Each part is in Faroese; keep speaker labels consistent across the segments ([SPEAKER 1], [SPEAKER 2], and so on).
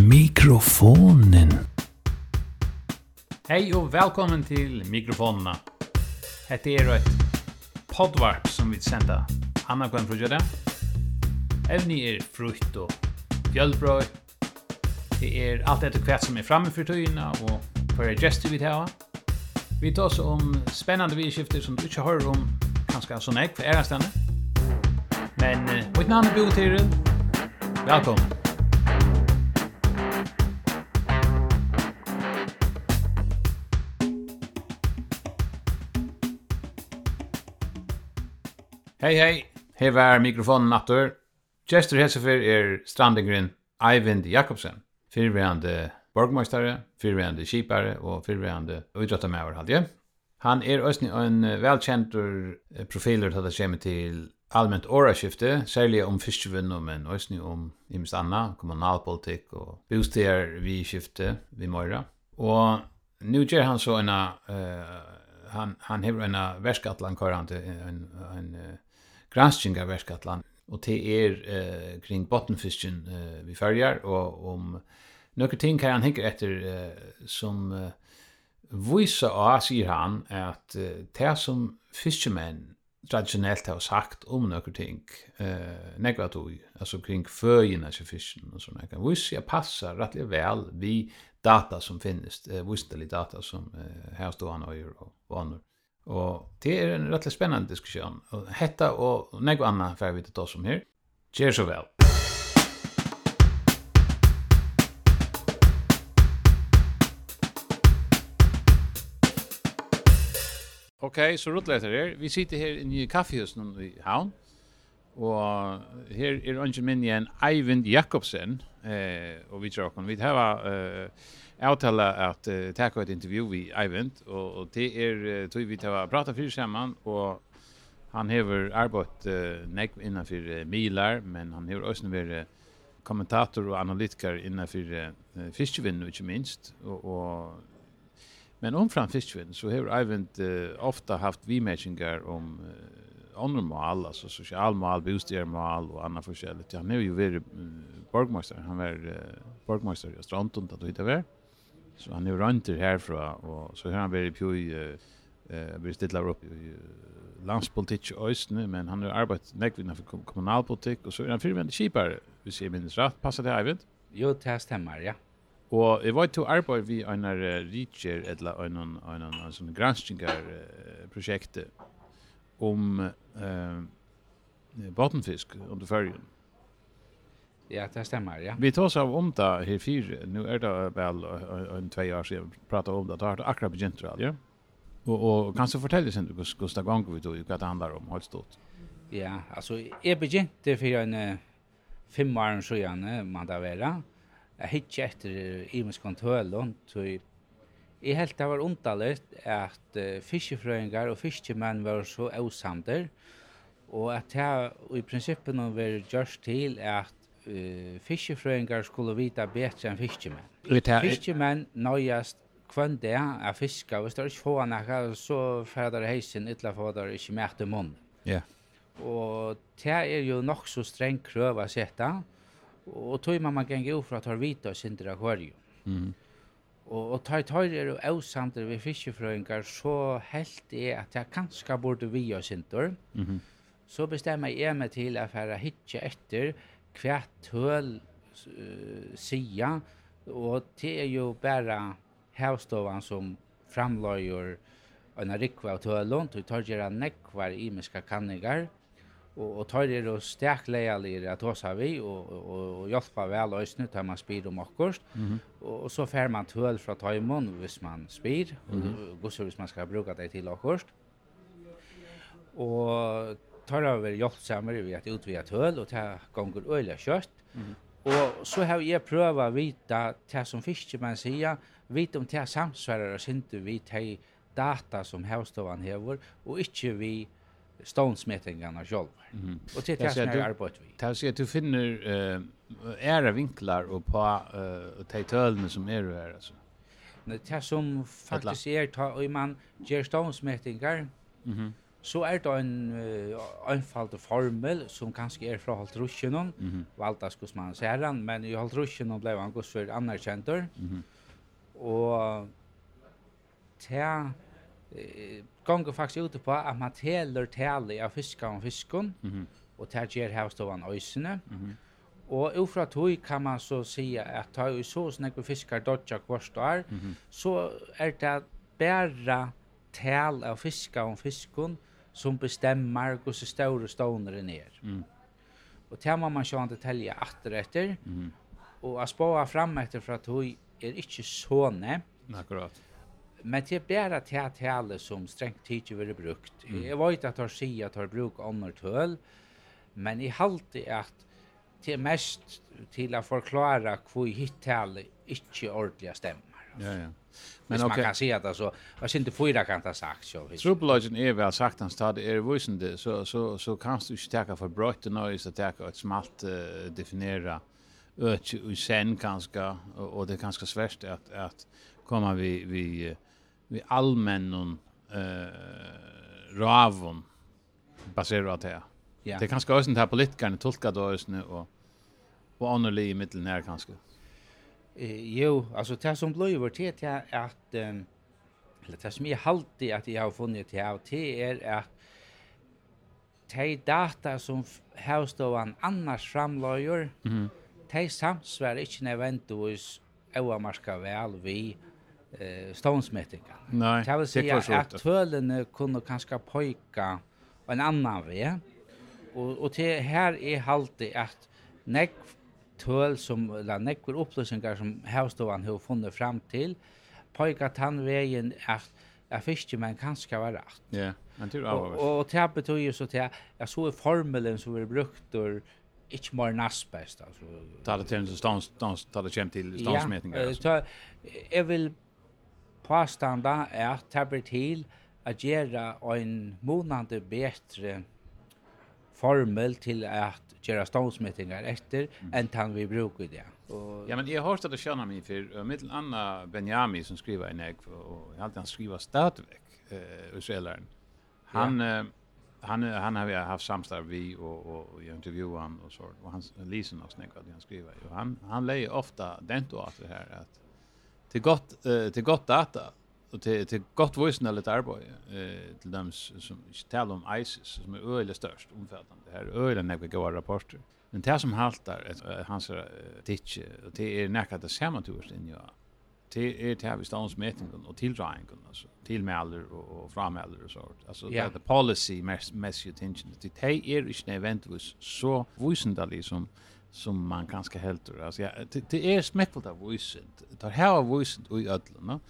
[SPEAKER 1] mikrofonen.
[SPEAKER 2] Hei og velkommen til mikrofonene. Hette er et podvarp som vi sender Anna Gwen Frugere. Evni er frukt og fjølbrøy. Det er alt etter hvert som er framme for tøyene og for gestur vi tar. Vi tar oss om spennende vidskifter som du ikke hører om ganske sånn jeg for ærestandet. Men mitt navn er Bo Tyril. Velkommen. Hei, hei. Her var mikrofonen attor. Gjester Hesefer er strandingren Eivind Jakobsen. Fyrverande borgmøystare, fyrverande kipare og fyrverande uidrottamæver, hadde jeg. Han er også en velkjent profiler til det kommer til allmänt åraskifte, særlig om fiskevinn, men også om imest anna, kommunalpolitikk og bostier vi skifte vi møyra. Og nu gjør han så en uh, han han hevur en verskatlan korante en ein granskingarverkatlan og det er eh, kring bottenfisken eh, vi färgar og om några ting kan han hinkar etter eh, som eh, vissa av sier han at eh, det som fiskemenn traditionellt har sagt om några ting eh negativt alltså kring föjena så fisken och såna kan vissa jag passar rättligen väl vi data som finns eh, visst data som eh, här står han och gör och andra Og det er en rettelig spennende diskusjon. Og hetta og nego anna fer vi til oss om her. cheers så vel. Ok, så rotlet her. Vi sitter her i kaffehusen i Havn. Og her er ungen min igjen Eivind Jakobsen. Eh, og vi tror vi har... Eh, avtala att uh, ta et intervju vi Eivind och og det är uh, tog vi ta prata för samman och han har arbetat uh, näck innanför uh, milar men han har också varit uh, kommentator och analytiker innanför uh, fiskevinn ikke minst och, och men om fram fiskevinn så har Eivind uh, ofta haft vi om uh, andre mål altså sosialmål, bostadsmål och andre förskälligt. Han är ju vært uh, borgmästare, han var uh, borgmästare i Strandtun da det var. Så han er runter herfra og så har han vært på i eh vi stillar upp i landspolitik östne men han har arbetat näkvinna för kommunalpolitik och så är han förvänt cheapare vi ser minst rätt passar det även
[SPEAKER 3] jo det stämmer ja.
[SPEAKER 2] Och jag var till arbete vi en reacher eller en en en en sån granskningar projekt om eh bottenfisk under färjan
[SPEAKER 3] Ja, det stemmer, ja.
[SPEAKER 2] Vi tar oss av om det her fire. Nu är det väl en två år sedan vi pratade om det. Det har akkurat begynt, ja. Och, och kan du fortelle sen hvordan Gustav ganger vi tog hva det handler om, helt stort?
[SPEAKER 3] Ja, alltså jeg begynte för en fem år siden, man där være. Jeg hittade efter Imus kontölen, så Jeg helt det var underligt at uh, fiskefrøyngar og fiskemenn var så avsamter, og at det i prinsippen var gjørst til at uh, fiskefrøyngar skulle vita betre enn fiskemenn. Fiskemenn nøyast kvann det er fiska, hvis det er ikke få nekka, så færdar heisen, ytla færdar ikke mært i.
[SPEAKER 2] Ja.
[SPEAKER 3] Og det er jo nok så streng krøv å sette, og tog man man ganger jo for at har vita og synder akvarium.
[SPEAKER 2] Mm.
[SPEAKER 3] Og, og tar tar er jo avsander ved fiskefrøyngar, så helt er at jeg kanskje burde vi og synder.
[SPEAKER 2] Mm -hmm.
[SPEAKER 3] Så bestemmer jeg meg til at jeg hitje etter, kvært tøl uh, sia, og det er jo bare hevstovan som framløyer en rikva av tølen, og tar gjerne nekvar imiska kanningar, og, og tar er og sterk leialir at hos vi, og, og, og hjelpa vel øysene tar man spyr om okkurst,
[SPEAKER 2] mm -hmm.
[SPEAKER 3] og, og så fer man tøl fra tøymon hvis man spyr, mm
[SPEAKER 2] -hmm.
[SPEAKER 3] og gusser hvis man skal bruka det til okkurst. Og tar har hjelp sammen ved at utvida tøl, og ta gonger øyla kjøtt.
[SPEAKER 2] Mm.
[SPEAKER 3] Og så har jeg prøvd å vite det som fiskemann sier, vite om det samsvarer og synte vi til data som hevstovan hever, og ikke vi
[SPEAKER 2] stånsmettingarna
[SPEAKER 3] själv. Mm. Og
[SPEAKER 2] til
[SPEAKER 3] det som er vi.
[SPEAKER 2] Det sier at du finner uh, era vinklar och på uh, de tølene som är du här alltså.
[SPEAKER 3] det som faktiskt är ta, och man ger stånsmettingar,
[SPEAKER 2] mm -hmm
[SPEAKER 3] Så er det en uh, formel som kanskje er fra
[SPEAKER 2] Holtrusjenon,
[SPEAKER 3] mm -hmm. valgte man se men i Holtrusjenon ble han gos for anerkjenter.
[SPEAKER 2] Mm -hmm.
[SPEAKER 3] Og til uh, ganger faktisk ute på at man teler tale av fiskar og fiskon,
[SPEAKER 2] mm -hmm.
[SPEAKER 3] og til at gjør havstovan øysene.
[SPEAKER 2] Mm -hmm.
[SPEAKER 3] Og ufra tog kan man så säga at ta i så snakke fiskar dodja kvart og
[SPEAKER 2] er, mm -hmm.
[SPEAKER 3] så er det bare tal av fiskar og fiskon, som bestemmer hvordan større ståneren er.
[SPEAKER 2] Mm.
[SPEAKER 3] Og det må man sjående telje atter etter,
[SPEAKER 2] mm.
[SPEAKER 3] og å spåa fram etter for at hun er ikke sånne.
[SPEAKER 2] Akkurat.
[SPEAKER 3] Men det er bare til at hele som strengt tid ikke brukt. Mm. Jeg vet at hun sier at hun bruker andre tøl, men jeg halte at det er mest til å forklare hvor hittale ikke ordentlig stemmer. Altså.
[SPEAKER 2] Ja, ja.
[SPEAKER 3] Men
[SPEAKER 2] okay.
[SPEAKER 3] man kan se att alltså jag syns inte fyra kan ta sagt så.
[SPEAKER 2] Trubbelagen är väl sagt han stad är visande så så så kan du ju stärka för brott och att ta ett smalt uh, definiera öch i sen kanske och det kanske svårt att att komma vi vi vi allmännon eh ravon baserat det.
[SPEAKER 3] Ja.
[SPEAKER 2] Det kanske också inte här politikerna tolkar då just nu och och annorlunda i mitten här kanske. Mm.
[SPEAKER 3] Eh, jo, alltså det som blev vart det är att eller det som är alltid att jag har funnit det av det är att de data som hävståan annars framlöjer
[SPEAKER 2] Mhm.
[SPEAKER 3] de samsvär inte nödvändigtvis oavmarska väl vi eh, stånsmättingar.
[SPEAKER 2] Nej,
[SPEAKER 3] det
[SPEAKER 2] vill
[SPEAKER 3] säga
[SPEAKER 2] att
[SPEAKER 3] tvölene kunde kanske pojka en annan väg. Och, och det här är alltid att nekv tøl som, eller nekkur opplysningar som havstovan har funnet fram til, pojka tannvegen at at fiske men kanskje var rett.
[SPEAKER 2] Ja, men tur av.
[SPEAKER 3] Og og tappet tog jo så til at så formelen som er brukt og ikke mer nasbest. altså.
[SPEAKER 2] Ta det til stans stans ta det kjem til stansmetningar.
[SPEAKER 3] Ja, jeg vil påstanda er blir til at gjøre en månande bedre formel til at göra ståndsmätningar efter mm. en vi brukar det.
[SPEAKER 2] Ja men jag har stått att känna mig för mittel Anna Benjami som skriver en egg, och jeg alltid han skriver stadigvæk, eh Israeleren. Han ja. han han har vi haft samstarv vi och och jag intervjuade han och så och han lyser nok snakk at han skriver. Og han han leier ofta den då att det her, at til gott eh, til gott data och det det gott voisna lite arbete eh till dem som talar om ISIS som är öle störst omfattande det här öle när vi går rapporter men det som haltar hans titch och det är näka det samma tur in ja det är det vi står mätningen och tilldragningen alltså tillmäler och, och frammäler och sånt alltså
[SPEAKER 3] yeah.
[SPEAKER 2] det the policy message attention det är event was så voisndalig som som man kanske helt alltså ja, det, det är smäckligt av voisent det här av voisent i ödlorna no?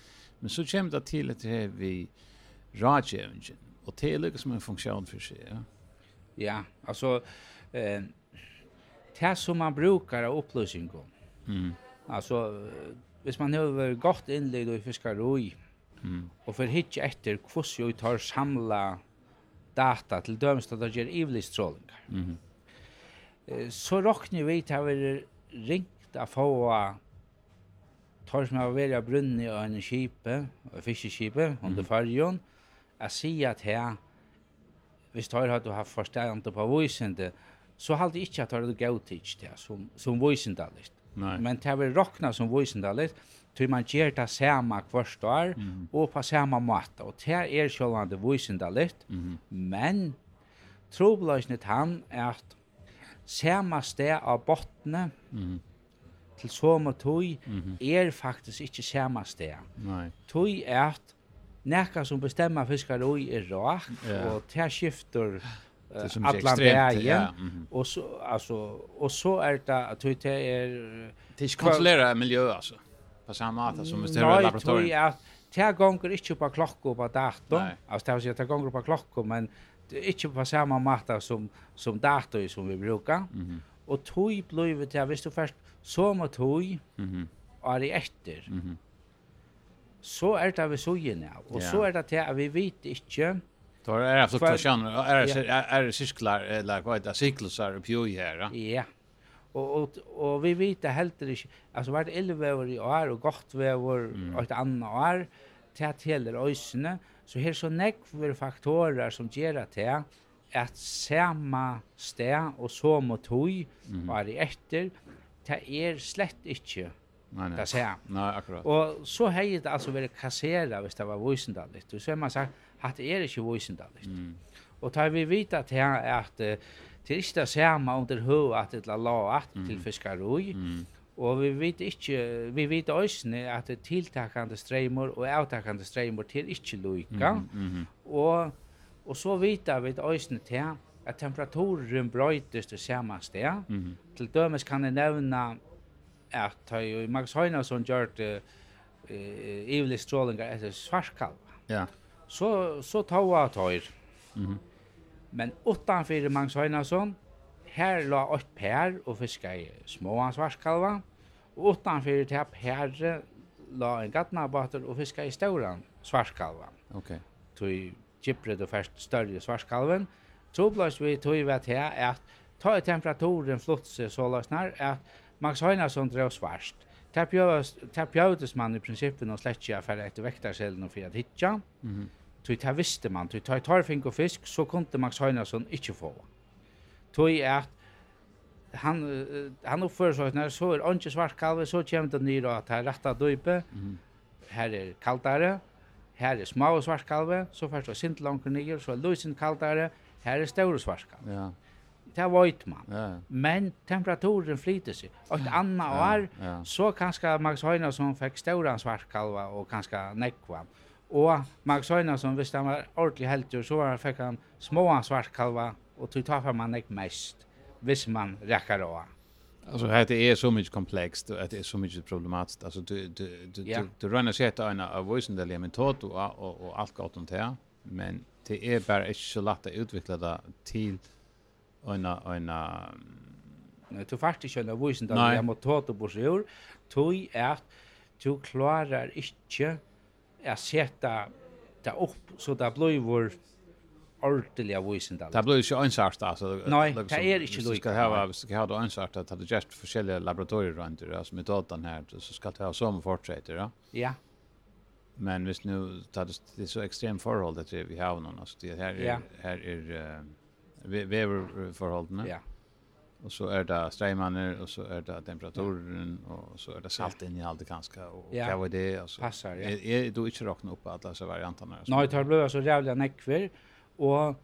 [SPEAKER 2] Men så kommer det til at det vi rådgjøringen, og det er lykkes som en funksjon for seg, ja.
[SPEAKER 3] Ja, altså, eh, det som man brukar av upplysningar.
[SPEAKER 2] Mm.
[SPEAKER 3] Alltså, hvis man har gått inled i fiskaroi,
[SPEAKER 2] mm.
[SPEAKER 3] og for hitje etter hvordan vi tar samla data til dømst at det gjør ivlistrålingar.
[SPEAKER 2] Mm.
[SPEAKER 3] Eh, så råkner vi til å være ringt av få tar som har vært brunni av en kipe, en fiskekipe, under fargen, jeg sier at her, hvis tar har du haft forstand på voisende, så halte jeg ikke at tar du gav tids det, som, som
[SPEAKER 2] voisendalist.
[SPEAKER 3] Men det vil råkna som voisendalist, tror man gjør det samme hvert år,
[SPEAKER 2] mm.
[SPEAKER 3] og på samme måte. Og det er sjølvande voisendalist,
[SPEAKER 2] mm.
[SPEAKER 3] men troblaisnet han er at samme sted av bottene,
[SPEAKER 2] mm
[SPEAKER 3] til som tøy
[SPEAKER 2] mm -hmm.
[SPEAKER 3] er faktisk ikke samme sted.
[SPEAKER 2] Nei.
[SPEAKER 3] Tøy er at nekka som bestemmer fiskar oi er rak,
[SPEAKER 2] yeah.
[SPEAKER 3] og ter skifter uh, allan vegen,
[SPEAKER 2] ja. mm -hmm.
[SPEAKER 3] og, så, altså, og så er det at tøy det er...
[SPEAKER 2] Det er ikke kontrollera miljø, altså, på samme måte som hvis det er laboratorium.
[SPEAKER 3] Nei, tøy er at Det gonger ikke på klokko og på
[SPEAKER 2] datum,
[SPEAKER 3] altså det vil si at det gonger på klokka, men ikke på samme måte som, som datum som vi brukar.
[SPEAKER 2] Mm -hmm.
[SPEAKER 3] Og tog blir det, hvis du først, så må
[SPEAKER 2] tog
[SPEAKER 3] mm -hmm. etter.
[SPEAKER 2] Mm -hmm.
[SPEAKER 3] Så er det vi søgjene, og
[SPEAKER 2] yeah.
[SPEAKER 3] så er det til at vi vet ikke
[SPEAKER 2] Då är det fluktuationer, är det är det cirklar eller vad heter cirklar uppe ju här.
[SPEAKER 3] Ja. Och och og vi vet det helt inte. Alltså vart 11 år i år og godt vever,
[SPEAKER 2] mm.
[SPEAKER 3] og et annat år till at hela øysene, så her så nekver faktorer som ger att det at samma sted och så mot
[SPEAKER 2] hoj
[SPEAKER 3] var det efter det er slett ikke
[SPEAKER 2] Nei, nei.
[SPEAKER 3] Det ser
[SPEAKER 2] Nej, Nei, akkurat.
[SPEAKER 3] Og så hei det altså vært kassera hvis det var voisendallig. Og så har man sagt at det er ikke voisendallig.
[SPEAKER 2] Mm.
[SPEAKER 3] Og tar vi vite at det er at det er ikke det samme under høy at det er laat mm. til fiskaroi.
[SPEAKER 2] Mm.
[SPEAKER 3] Og vi vet ikke, vi vet også at det tiltakande streimor og avtakande streimor til ikke loika.
[SPEAKER 2] Mm, mm, mm.
[SPEAKER 3] Og, og så vet vi også til at temperaturen brøytes til samme sted.
[SPEAKER 2] Mm -hmm.
[SPEAKER 3] Til dømes kan jeg nevne at jeg og Max Høynason gjør det uh, ivelig strålinger etter svarskalva.
[SPEAKER 2] Ja.
[SPEAKER 3] Så, så tog jeg tøyr.
[SPEAKER 2] Mm -hmm.
[SPEAKER 3] Men utanfor Magnus Heinason, her la opp per og fiska i små svarskalva. Og utanfor til her la en gatnabater og fiska i stauran svartkalva.
[SPEAKER 2] Okay.
[SPEAKER 3] Tøy Gipret og først større svarskalven, Troblast vi tog vi her at ta i temperaturen flotse så løsner at Max Heinason drev svarst. Ta pjøvdes man i prinsippen og slett ikke for etter vektarselen og for at hitja.
[SPEAKER 2] Mm
[SPEAKER 3] -hmm. Tog visste man, tui ta tar fink og fisk, så kunde Max Heinason ikkje få. Tog at han han uppför seg når så er inte svart kalve så kommer det at att här retta døype,
[SPEAKER 2] Mm.
[SPEAKER 3] her er kaldare. her er små svart kalve så først er sint langt ner så lösen kaldare Her er stor svarska.
[SPEAKER 2] Ja.
[SPEAKER 3] Det vet man.
[SPEAKER 2] Ja.
[SPEAKER 3] Men temperaturen flyter sig. Och ett annat ja. år
[SPEAKER 2] ja.
[SPEAKER 3] så kanske Max Heinason fick stora svartkalva och kanske nekva. Och Max Heinason, visst han var ordentlig heldig så var fick han små svartkalva och tog tar man nek mest. Visst man räcker då.
[SPEAKER 2] Alltså det är så mycket komplext och det är så mycket problematiskt. Alltså du du du
[SPEAKER 3] ja.
[SPEAKER 2] du, du, du runnar sig att en av voice där men tot och och allt gott och det men det er bare ikke så lett å utvikle det til en en
[SPEAKER 3] Nei, du fart ikke en avvisen da jeg må ta det på seg ur, tog at du klarer ikke å sette det opp så det blir vår ordentlig avvisen da.
[SPEAKER 2] Det blir ikke ansart
[SPEAKER 3] altså.
[SPEAKER 2] Nei,
[SPEAKER 3] det er ikke lukk.
[SPEAKER 2] Hvis du skal ha, hvis du ha det ansart at det er just forskjellige laboratorier rundt det, altså metoden her, så skal du ha som fortsetter, ja?
[SPEAKER 3] Ja,
[SPEAKER 2] Men visst nu tar det det är så extrem förhåll att vi har någon alltså det här är
[SPEAKER 3] ja.
[SPEAKER 2] här är uh, väderförhållandena.
[SPEAKER 3] Ja.
[SPEAKER 2] Och så är det strömmarna och så är det temperaturen och så är det salt in i allt kanske och
[SPEAKER 3] ja.
[SPEAKER 2] vad det alltså.
[SPEAKER 3] Passar, ja.
[SPEAKER 2] Är, är du inte räkna upp alla så varianterna
[SPEAKER 3] alltså. Nej, det blir så jävla nekver, och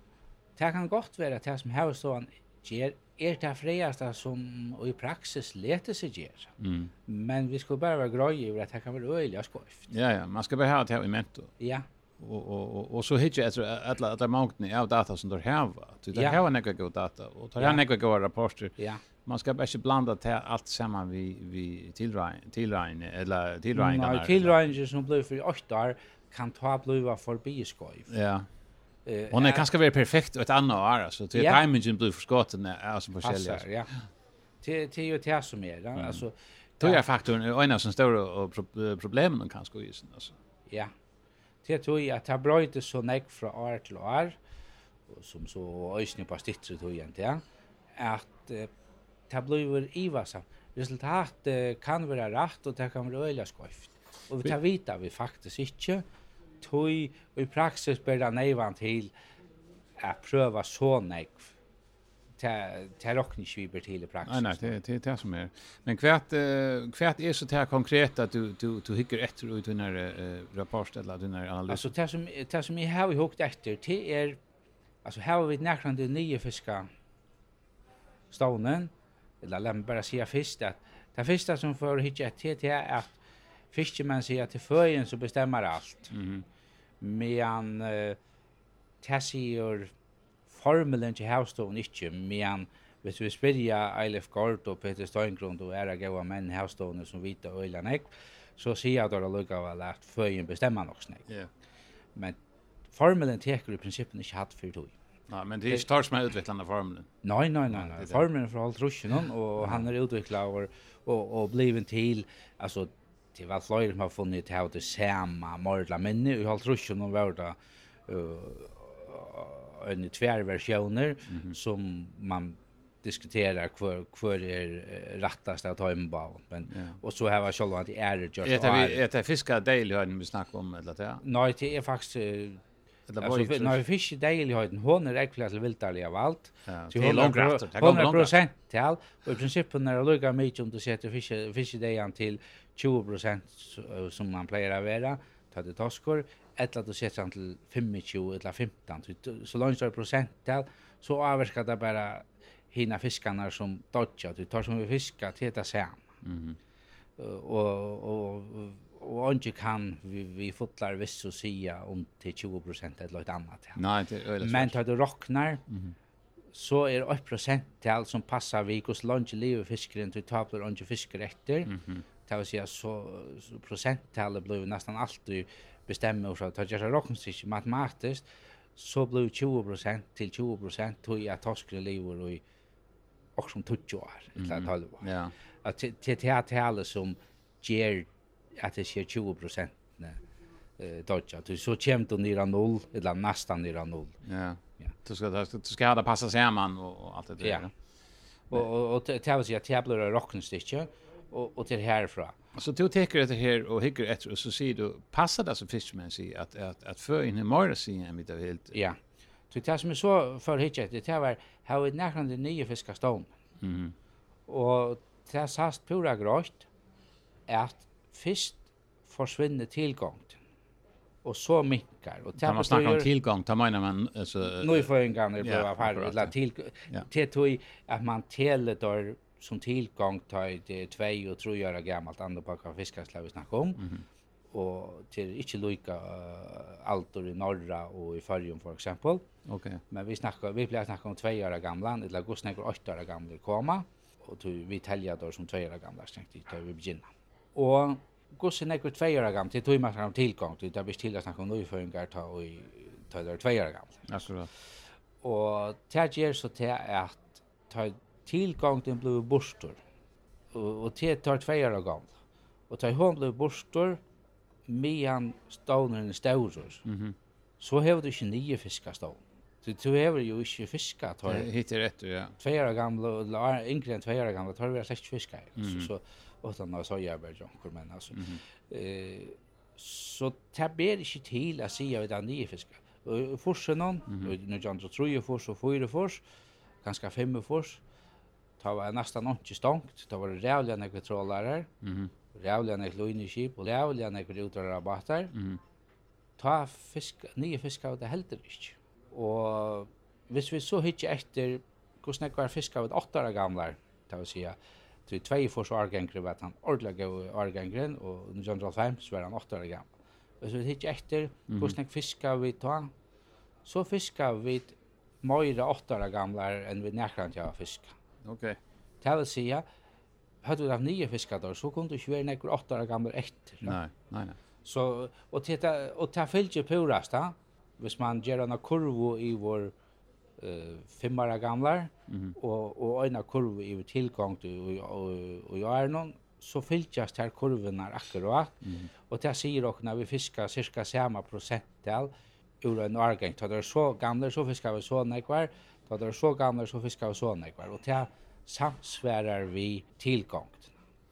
[SPEAKER 3] det kan gott vara at det som här så ger er det fredaste som i praxis leter sig gjør.
[SPEAKER 2] Mm.
[SPEAKER 3] Men vi skulle bare være grøy over at det kan være øyelig og skøyft.
[SPEAKER 2] Ja, ja, man ska bara ha det här i mento.
[SPEAKER 3] Ja.
[SPEAKER 2] Och, och, och, och så hittar jag att alla, alla mångtning av data som du har. Du
[SPEAKER 3] ja.
[SPEAKER 2] har några god data och tar
[SPEAKER 3] ja.
[SPEAKER 2] några goda rapporter.
[SPEAKER 3] Ja.
[SPEAKER 2] Man ska bara inte blanda till allt samman vi, vi tillräkning, tillräkning eller tillräkning.
[SPEAKER 3] Nej, tillräkning som blir for åtta år kan ta bliva forbi skoift.
[SPEAKER 2] Ja.
[SPEAKER 3] Eh
[SPEAKER 2] hon är kanske väl perfekt ett annat år alltså till
[SPEAKER 3] yeah.
[SPEAKER 2] timingen blir förskotten alltså på skälla.
[SPEAKER 3] Ja. Till till ju till som är
[SPEAKER 2] mm.
[SPEAKER 3] alltså
[SPEAKER 2] då är faktorn en av de stora problemen kanske ju sen alltså.
[SPEAKER 3] Ja. Det tror jag att det så näck från år till år som så ösnä på stitser tror jag inte att eh, det blir ivasa. Resultat kan vara rätt och det kan vara öliga skojft. Och vi tar vita vi faktiskt inte tui og i praksis ber det neivan til at prøva så nekv Det rocken ikke vi ber til i praksis.
[SPEAKER 2] Nei, nei, det, det, det som er. Men hvert, uh, hvert er så det her konkret at du, du, du hikker etter ut denne uh, rapport eller denne analys?
[SPEAKER 3] Altså, det som, det som jeg har hukt etter, det er, altså, her har vi nekrande nye fiska stånen, eller la meg bare si fyrst at det första som får hikker etter, det er at fiskemän säger att till föjen så bestämmer allt.
[SPEAKER 2] Mm.
[SPEAKER 3] Men uh, tessier formelen till havstoven inte, men Hvis vi spyrja Eilif Gård og Peter Steingrund og er gaua menn havstående som vita øyla nek, så sier det lukka vel at føyen bestemmer nok snek.
[SPEAKER 2] Yeah.
[SPEAKER 3] Men formelen teker i prinsippen ikke hatt for tog.
[SPEAKER 2] Nei, men det er ikke tar som er utviklande formelen.
[SPEAKER 3] Nei, nei, nei,
[SPEAKER 2] nei.
[SPEAKER 3] Formelen for alt rusjen, og han er utvikla og, og, og bliven til, altså, det var flere som har funnet til å ha det samme mordla minne, og har trusj var det uh, en tvær versjoner mm -hmm. som man diskuterar kvar kvar är er rättast att ta en bal men
[SPEAKER 2] ja.
[SPEAKER 3] och så här var själva att är
[SPEAKER 2] det just är det fiska daily har vi snackar om eller det?
[SPEAKER 3] Nej, det är faktiskt Alltså när vi daily dejligheten, hon är äcklig till viltarliga av allt. Så hon är hon är procent till. Och i princip när det lukar mycket om du sätter fiskar till 20 procent som man plejer att vara, ta det toskor, eller du sätter han till 25 eller 15. Så långt är procent till så avverkar det bara hina fiskarna som dodgar. Du tar som vi fiskar till det samma.
[SPEAKER 2] Mhm.
[SPEAKER 3] och, och og inte kan vi vi fotlar viss så sia om till 20 eller ett annat. Ja.
[SPEAKER 2] Nej, det är öle.
[SPEAKER 3] Men tar du rocknar mm -hmm. så är 1 till som passar vi hos lunch lever fiskaren till tablar och inte fiskar etter.
[SPEAKER 2] Mm -hmm.
[SPEAKER 3] Det vill säga så, så procenttalet blev nästan alltid bestämmer så att jag rocknar matematiskt så blev 20 till 20 tog jag toskre lever och och som 20 år eller 12 år.
[SPEAKER 2] Ja.
[SPEAKER 3] Att till till som ger at det skjer 20 prosent eh dodge att så kommer du ner noll eller nästan ner noll.
[SPEAKER 2] Ja.
[SPEAKER 3] Ja.
[SPEAKER 2] Du ska du ska ha det passa samman och allt det där.
[SPEAKER 3] Ja. Och och det har sig att och rocken stitcher och och till härifrån.
[SPEAKER 2] Så du tar det här och hygger efter och så ser du passar det som fishmen säger att att att för in i morgon ser en mitt av helt.
[SPEAKER 3] Ja. Så det som är så för hitchet det här var har det nära den nya fiskaston.
[SPEAKER 2] Mhm.
[SPEAKER 3] Och det er sagt pura grått at fyrst forsvinner tilgångt og så minkar Og
[SPEAKER 2] tar man snackar om tillgång tar man man alltså
[SPEAKER 3] nu får en gång det
[SPEAKER 2] bara
[SPEAKER 3] för
[SPEAKER 2] att
[SPEAKER 3] till till tog att man täller där som tillgång tar det två och tre år gammalt andra packar fiskaslag vi snackar om
[SPEAKER 2] mm -hmm.
[SPEAKER 3] och till inte lika uh, altor i norra och i Färjön för exempel.
[SPEAKER 2] Okej. Okay.
[SPEAKER 3] Men vi snackar vi blir snacka om 2 år gamla eller går snackar 8 år gamla komma och vi täljer då som 2 år gamla snäckt vi börjar og gosse nekkur tveier gammalt, det tog man fram tilgång, det er best til å snakke om nøyføringar ta og ta där 2 år gammalt.
[SPEAKER 2] Absolutt.
[SPEAKER 3] Og det gjør så til at ta tilgang til blod bostor, og til tar tveier gammalt, og ta hon blue bostor, mian ståneren staurer, mm
[SPEAKER 2] Mhm.
[SPEAKER 3] så hevur du ikke nye fiskastån. Du du hever jo ikke fiskar
[SPEAKER 2] tar. Hittar rätt ja.
[SPEAKER 3] Två år gamla och yngre än två år gamla tar vi släkt fiska. Så og han har så jobbar jag hur men alltså eh så tabber inte till att säga vid den nya fisken och forsen någon och nu jag tror tror ju fors och fyra fors ganska fem fors ta var nästan inte stångt ta var det rävliga när vi trollar här
[SPEAKER 2] mhm.
[SPEAKER 3] rävliga när lojne skip och rävliga när vi utrar rabatter
[SPEAKER 2] mhm.
[SPEAKER 3] Ta fisk nya fisk av det helter inte och hvis vi så hittar efter hvordan jeg var fiskar av et åtta år gamle, det vil si, til tvei fors årgengre var han ordentlig gav årgengren, og under John Rolf Heims var han åtta år gammel. Og så hitt etter, hvordan jeg fiska vi ta, så fiska vi møyre åtta år gamle enn vi nekrant jeg fiska.
[SPEAKER 2] Ok.
[SPEAKER 3] Det vil si, hadde vi haft nye fiskador, så kunne du ikke være nekker åtta år gamle etter.
[SPEAKER 2] Nei, nei, nei.
[SPEAKER 3] Så, og det, og det fyllt jo purast, da, hvis man gjør en kurvo i vår eh fem år gamla
[SPEAKER 2] mm -hmm.
[SPEAKER 3] och och ena kurva i tillgång till och och jag är någon så fylgjast her kurvene akkurat,
[SPEAKER 2] mm.
[SPEAKER 3] og det sier dere når vi fiskar cirka samme prosentdel ur en årgang. Da det er så gamle, så fiskar vi så nekvar, da det er så gamle, så fiskar vi så nekvar, og det samsverar vi tilgångt.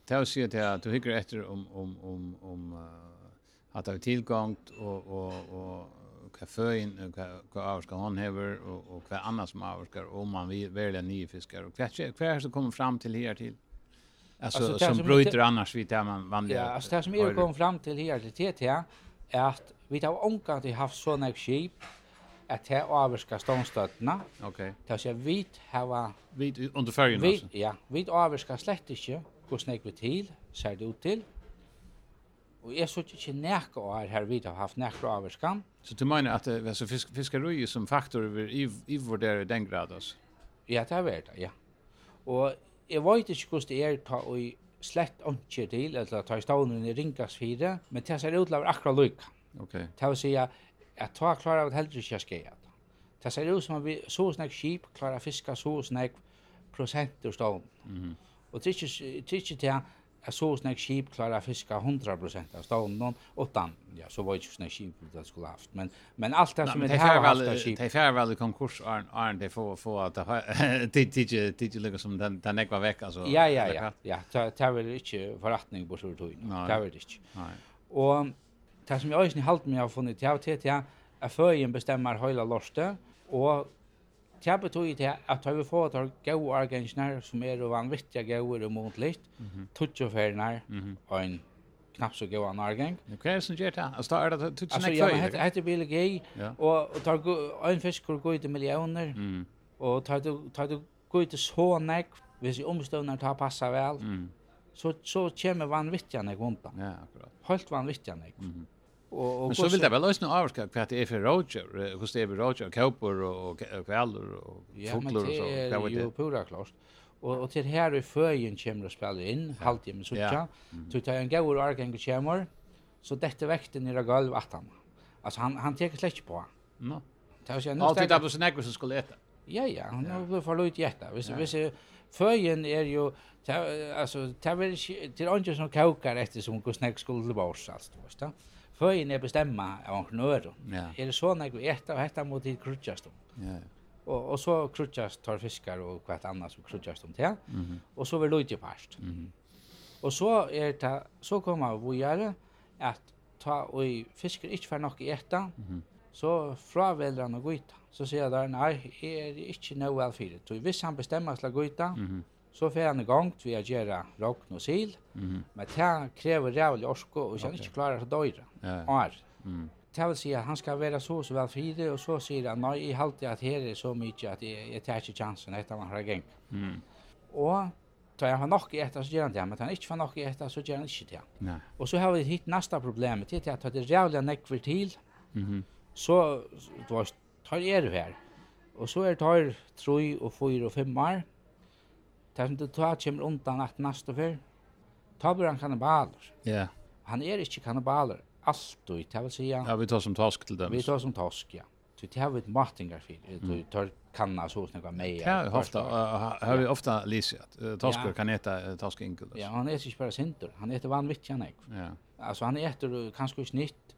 [SPEAKER 2] Det vil si at du hikker etter om, om, om, om uh, at det er och og, og, og och vad föin och vad avskar hon hever, och, och vad annars som avskar om man vill välja nya fiskar och vad är som kommer fram till här till alltså,
[SPEAKER 3] alltså
[SPEAKER 2] som,
[SPEAKER 3] som
[SPEAKER 2] bryter annars vid det man vandrar.
[SPEAKER 3] Ja, alltså det som är kom fram till här till TT är att vi har omkant i haft sådana skip att här avskar stångstötterna.
[SPEAKER 2] Okej. Okay.
[SPEAKER 3] Det vill säga vi har...
[SPEAKER 2] Vi under färgen alltså?
[SPEAKER 3] Ja, vi avskar slett inte hur snäck vi till, ser det ut till. Og jeg så ikke nekka år her vidt har haft nekka avvarskan.
[SPEAKER 2] Så du mener at det var fisk, fiskeri som faktor vil i i den grad altså?
[SPEAKER 3] Ja, det er det, ja. Og jeg vet ikke hvordan det er ta og slett ikke til, eller ta i stavnen i ringas fire, men det ser ut til å være akkurat lykka.
[SPEAKER 2] Okay.
[SPEAKER 3] Det vil si at ta klarer av at heller ikke skje det. Det ser ut som at vi så snakk skip klarer fiska så snakk prosent ur stavnen. Mm -hmm. Og det er ikke til Jeg så sånn skip klarer å fiske 100% av stånden, utan, ja, så var det ikke sånn skip det skulle haft. Men, men alt det som
[SPEAKER 2] er
[SPEAKER 3] det
[SPEAKER 2] her
[SPEAKER 3] har haft av skip.
[SPEAKER 2] Det er vel i konkurs, Arne, det får at det ikke lykker som den, den ekva var vekk,
[SPEAKER 3] altså. Ja, ja,
[SPEAKER 2] ja,
[SPEAKER 3] ja, det er vel ikke forretning på Stortøyen, det er vel
[SPEAKER 2] ikke.
[SPEAKER 3] Og det som jeg også har hatt med å funnet, det er at jeg føyen bestemmer høyla lortet, og det betyr det at vi får til gode organisene som er vanvittige gode og måntligt,
[SPEAKER 2] tutsjoferner
[SPEAKER 3] og en knappt så gode årgang.
[SPEAKER 2] Hva er det som gjør det?
[SPEAKER 3] Altså,
[SPEAKER 2] da
[SPEAKER 3] er det
[SPEAKER 2] tutsen
[SPEAKER 3] ikke høyere? Altså,
[SPEAKER 2] ja,
[SPEAKER 3] hette bil gøy, og tar en fisk går ut i millioner, og tar du gøy til så nek, hvis i omstøvner tar passa vel, så, så kommer vanvittige nek vondt.
[SPEAKER 2] Ja, akkurat.
[SPEAKER 3] Helt vanvittige nek.
[SPEAKER 2] Mm -hmm.
[SPEAKER 3] Og, og
[SPEAKER 2] men så vill det väl ösna avska kvart är för Roger, hur står vi Roger Cooper och Kvaller och Fugler och så. Det
[SPEAKER 3] var
[SPEAKER 2] ju
[SPEAKER 3] pura klart. Og, og til her i føyen kommer och spelar inn, halvt timme suttja. Så tar en gaur ark og kommer. Så dette väckte nere gulv at han. Altså han han tar släck på. Mm. Tar sig nu.
[SPEAKER 2] Alltid där på snäckor som skulle äta.
[SPEAKER 3] Ja ja, han har förlorat hjärta. Føyen er jo, är ju alltså tar väl till andra som kaukar etter som går snäck skulle borsa alltså, förstår du? Føyen er bestemma av en knøru.
[SPEAKER 2] Ja.
[SPEAKER 3] Er det sånn vi et av hetta mot til krutjast om.
[SPEAKER 2] Ja.
[SPEAKER 3] Og, og så krutjast tar fiskar og hvert annet som krutjast om til.
[SPEAKER 2] Mm -hmm.
[SPEAKER 3] Og så vil løyde parst.
[SPEAKER 2] Mm -hmm.
[SPEAKER 3] Og så er det, så kommer vi gjøre at ta og fiskar ikke for nok i etta,
[SPEAKER 2] mm -hmm.
[SPEAKER 3] så fravelder han å gå ut. Så sier han, nei, er ikke noe velfyrir. Så hvis han bestemmer seg å gå ut,
[SPEAKER 2] mm -hmm
[SPEAKER 3] Så får han i gang til å gjøre råkn og sil,
[SPEAKER 2] mm -hmm.
[SPEAKER 3] men det krever rævlig orsko, og så han
[SPEAKER 2] okay.
[SPEAKER 3] ikke klarer å døyre.
[SPEAKER 2] Ja,
[SPEAKER 3] År.
[SPEAKER 2] Mm.
[SPEAKER 3] Det vil si at han skal være så så vel fri og så sier han, nei, jeg halte at her er så mye at jeg, jeg tar ikke chansen etter man har gang.
[SPEAKER 2] Mm.
[SPEAKER 3] Og tar han nok i etter så gjør han det, men tar han ikke for nok i etter så gjør han ikke det.
[SPEAKER 2] Nei.
[SPEAKER 3] Og så har vi hitt neste problem, det er at det er rævlig nekver til,
[SPEAKER 2] mm
[SPEAKER 3] så du har, tar er her. Og så er tar tre og 4 og fem år, Det som du tar kommer undan at næste før, ta blir han kannibaler.
[SPEAKER 2] Ja.
[SPEAKER 3] Han er ikke kannibaler, alltid, det vil si Ja,
[SPEAKER 2] vi tar som tosk til dem.
[SPEAKER 3] Vi tar som tosk, ja. Så det har vi et matingar for, du tar kanna så snakka med.
[SPEAKER 2] Ja, ofta, har vi ofta lyset, at
[SPEAKER 3] tosker
[SPEAKER 2] kan eta tosk inkul.
[SPEAKER 3] Ja, han er ikke bare sinter, han eter vanvitt, han ek.
[SPEAKER 2] Ja.
[SPEAKER 3] Altså, han eter kanskje ikke nytt,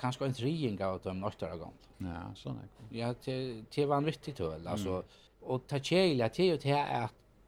[SPEAKER 3] kanskje en trying av dem nøktara gammel.
[SPEAKER 2] Ja, sånn ek.
[SPEAKER 3] Ja, det var en vittig tøl, altså, og ta kjela det er jo det at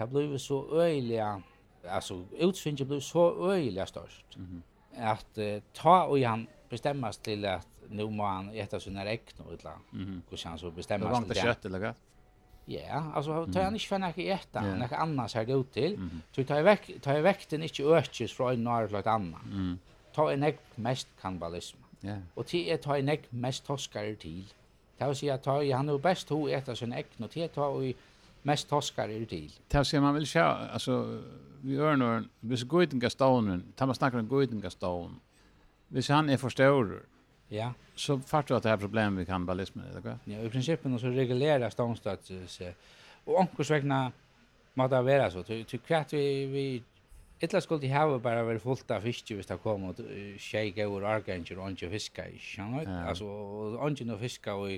[SPEAKER 3] det blev så öjliga alltså utsvinget blev så öjliga störst. Mm -hmm. Att uh, ta och han bestämmas till att nu må han äta sina räkn och utla
[SPEAKER 2] Mm
[SPEAKER 3] -hmm. han så bestämmas
[SPEAKER 2] till det.
[SPEAKER 3] Det var
[SPEAKER 2] kött eller vad
[SPEAKER 3] Ja, alltså mm -hmm. tar han inte för något äta,
[SPEAKER 2] yeah.
[SPEAKER 3] något annat ser det ut till.
[SPEAKER 2] Mm.
[SPEAKER 3] Så tar jag väck, tar jag väck den inte ökes från en norr till ett annat.
[SPEAKER 2] Mm.
[SPEAKER 3] Ta en ägg mest kannibalism.
[SPEAKER 2] Ja.
[SPEAKER 3] Och till jag ta en ägg mest toskar till. Det vill säga ta i han är bäst att äta sin ägg och till ta i mest toskar är till.
[SPEAKER 2] Det ser man vill se alltså vi gör nu vis goitinga staunen, ta man snackar om goitinga staun. Vis han är förstår.
[SPEAKER 3] Ja.
[SPEAKER 2] Så fattar att det här problemet kan kannibalismen eller vad?
[SPEAKER 3] Ja, i principen så reglerar staunstats och onkursvägna måste vara så till till kvart vi vi Illa skulle det hava bara vært fullt av fisk hvis det kom og shake ur arganger og ikke fiska i, skjønner du? Altså, og ikke fiska og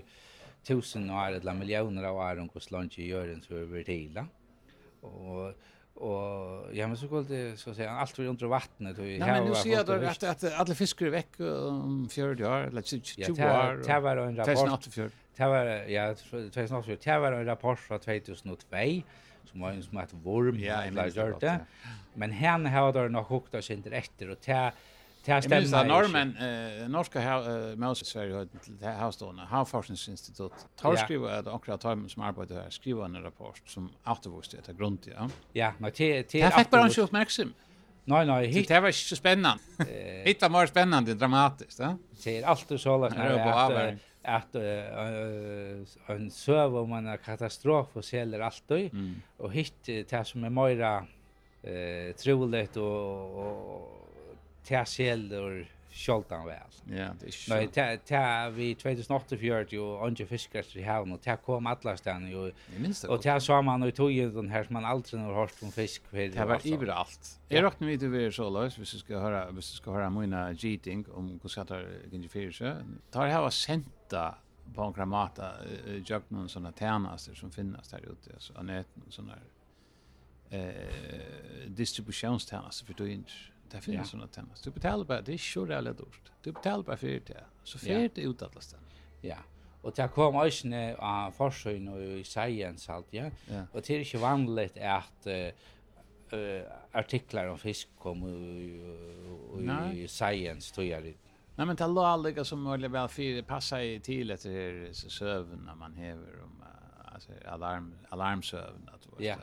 [SPEAKER 3] tusen år eller millioner av år hos lunch i jorden så över till. Och och ja men så går det så att säga allt vi under vattnet och
[SPEAKER 2] Nej men nu ser jag
[SPEAKER 3] då
[SPEAKER 2] att att alla fiskar är veck om 40 år eller
[SPEAKER 3] 22
[SPEAKER 2] år.
[SPEAKER 3] Det var en rapport. Det var ja 2008 det var en rapport från 2002 som var en som att vorm
[SPEAKER 2] ja,
[SPEAKER 3] eller gjort det. Men här har det nog hukta sig inte efter och det Det här stämmer.
[SPEAKER 2] Jag minns att norrmän, eh, norska uh, Moses Sverige har till havstående, havforskningsinstitut, tar
[SPEAKER 3] ja.
[SPEAKER 2] skriva att akkurat tar som arbetar här, skriva en rapport som återvåste är grund ja.
[SPEAKER 3] Ja, men till, till
[SPEAKER 2] det här fick bara inte uppmärksam.
[SPEAKER 3] Nej, nej. Hit...
[SPEAKER 2] Det här var inte så spännande. Hitta mer spännande dramatiskt, ja.
[SPEAKER 3] Det är alltid så
[SPEAKER 2] lagt
[SPEAKER 3] att, att uh, en söv om en katastrof och säljer alltid.
[SPEAKER 2] Mm.
[SPEAKER 3] Och hittar det som är mera eh, troligt och, och till säljer Sjoltan väl.
[SPEAKER 2] Ja, det är
[SPEAKER 3] Nej, ta ta vi 2084 och Anje Fiskars i havn, och ta kom alla stan ju. Och ta så man och tog ju den här som man aldrig har hört om fisk för
[SPEAKER 2] det var överallt. Jag räknar med det vi är så lös, vi ska höra vi ska höra mina giting om hur ska ta Anje Fiskars. Tar här var senta på en kramata jag någon såna tärnaster som finns där ute alltså nätet och såna eh distributionstjänster för du inte. Det finns ja. såna tema. Du betalar bara, det är så jävla dyrt. Du betalar bara för det. Så för det ut alla ställen.
[SPEAKER 3] Ja. Och det kom också en uh, forskning och i science allt, ja. ja. Och det är inte vanligt att uh, artiklar om fisk kom i, i science, tror jag.
[SPEAKER 2] Nej, men tala aldrig som möjligt väl för passar i till att det är sövn när man häver om alltså alarm alarmsövn att vara.
[SPEAKER 3] Ja. Så.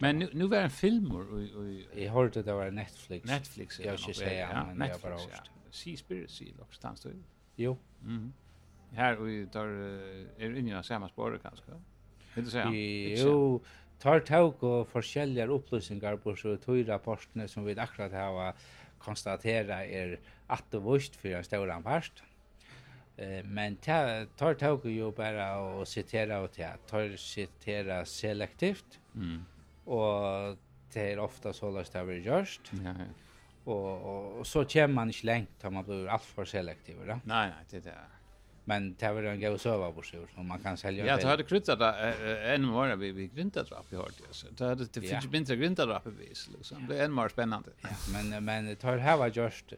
[SPEAKER 2] Men nu nu var en film och
[SPEAKER 3] jag hörde det var Netflix.
[SPEAKER 2] Netflix.
[SPEAKER 3] Jag ska säga men jag bara hört.
[SPEAKER 2] Sea Spiracy och stans då.
[SPEAKER 3] Jo.
[SPEAKER 2] Mhm. Här och tar är inne i samma spår kanske. Vet du säga?
[SPEAKER 3] Jo, tar tog och forskjelliga upplysningar på så tog rapporterna som vi akkurat har konstatera er att det vurst för en stor anpast. Eh men ta tar tog ju bara och citera och ta tar citera selektivt.
[SPEAKER 2] Mm
[SPEAKER 3] og det er ofta så løst det har vært gjørst.
[SPEAKER 2] Ja, ja.
[SPEAKER 3] Og, og, så kommer man ikke lengt om man blir alt for selektiv, da.
[SPEAKER 2] Nei, nei, det er det.
[SPEAKER 3] Men det var en god søva på sig, og man kan selja
[SPEAKER 2] Ja, det hadde kryddat en morgen vi, vi grintadrapp i hård, altså. Det hade det finnes mindre grintadrapp i vis, liksom. Det er en mer spennende.
[SPEAKER 3] Ja, men, men det har her var gjørst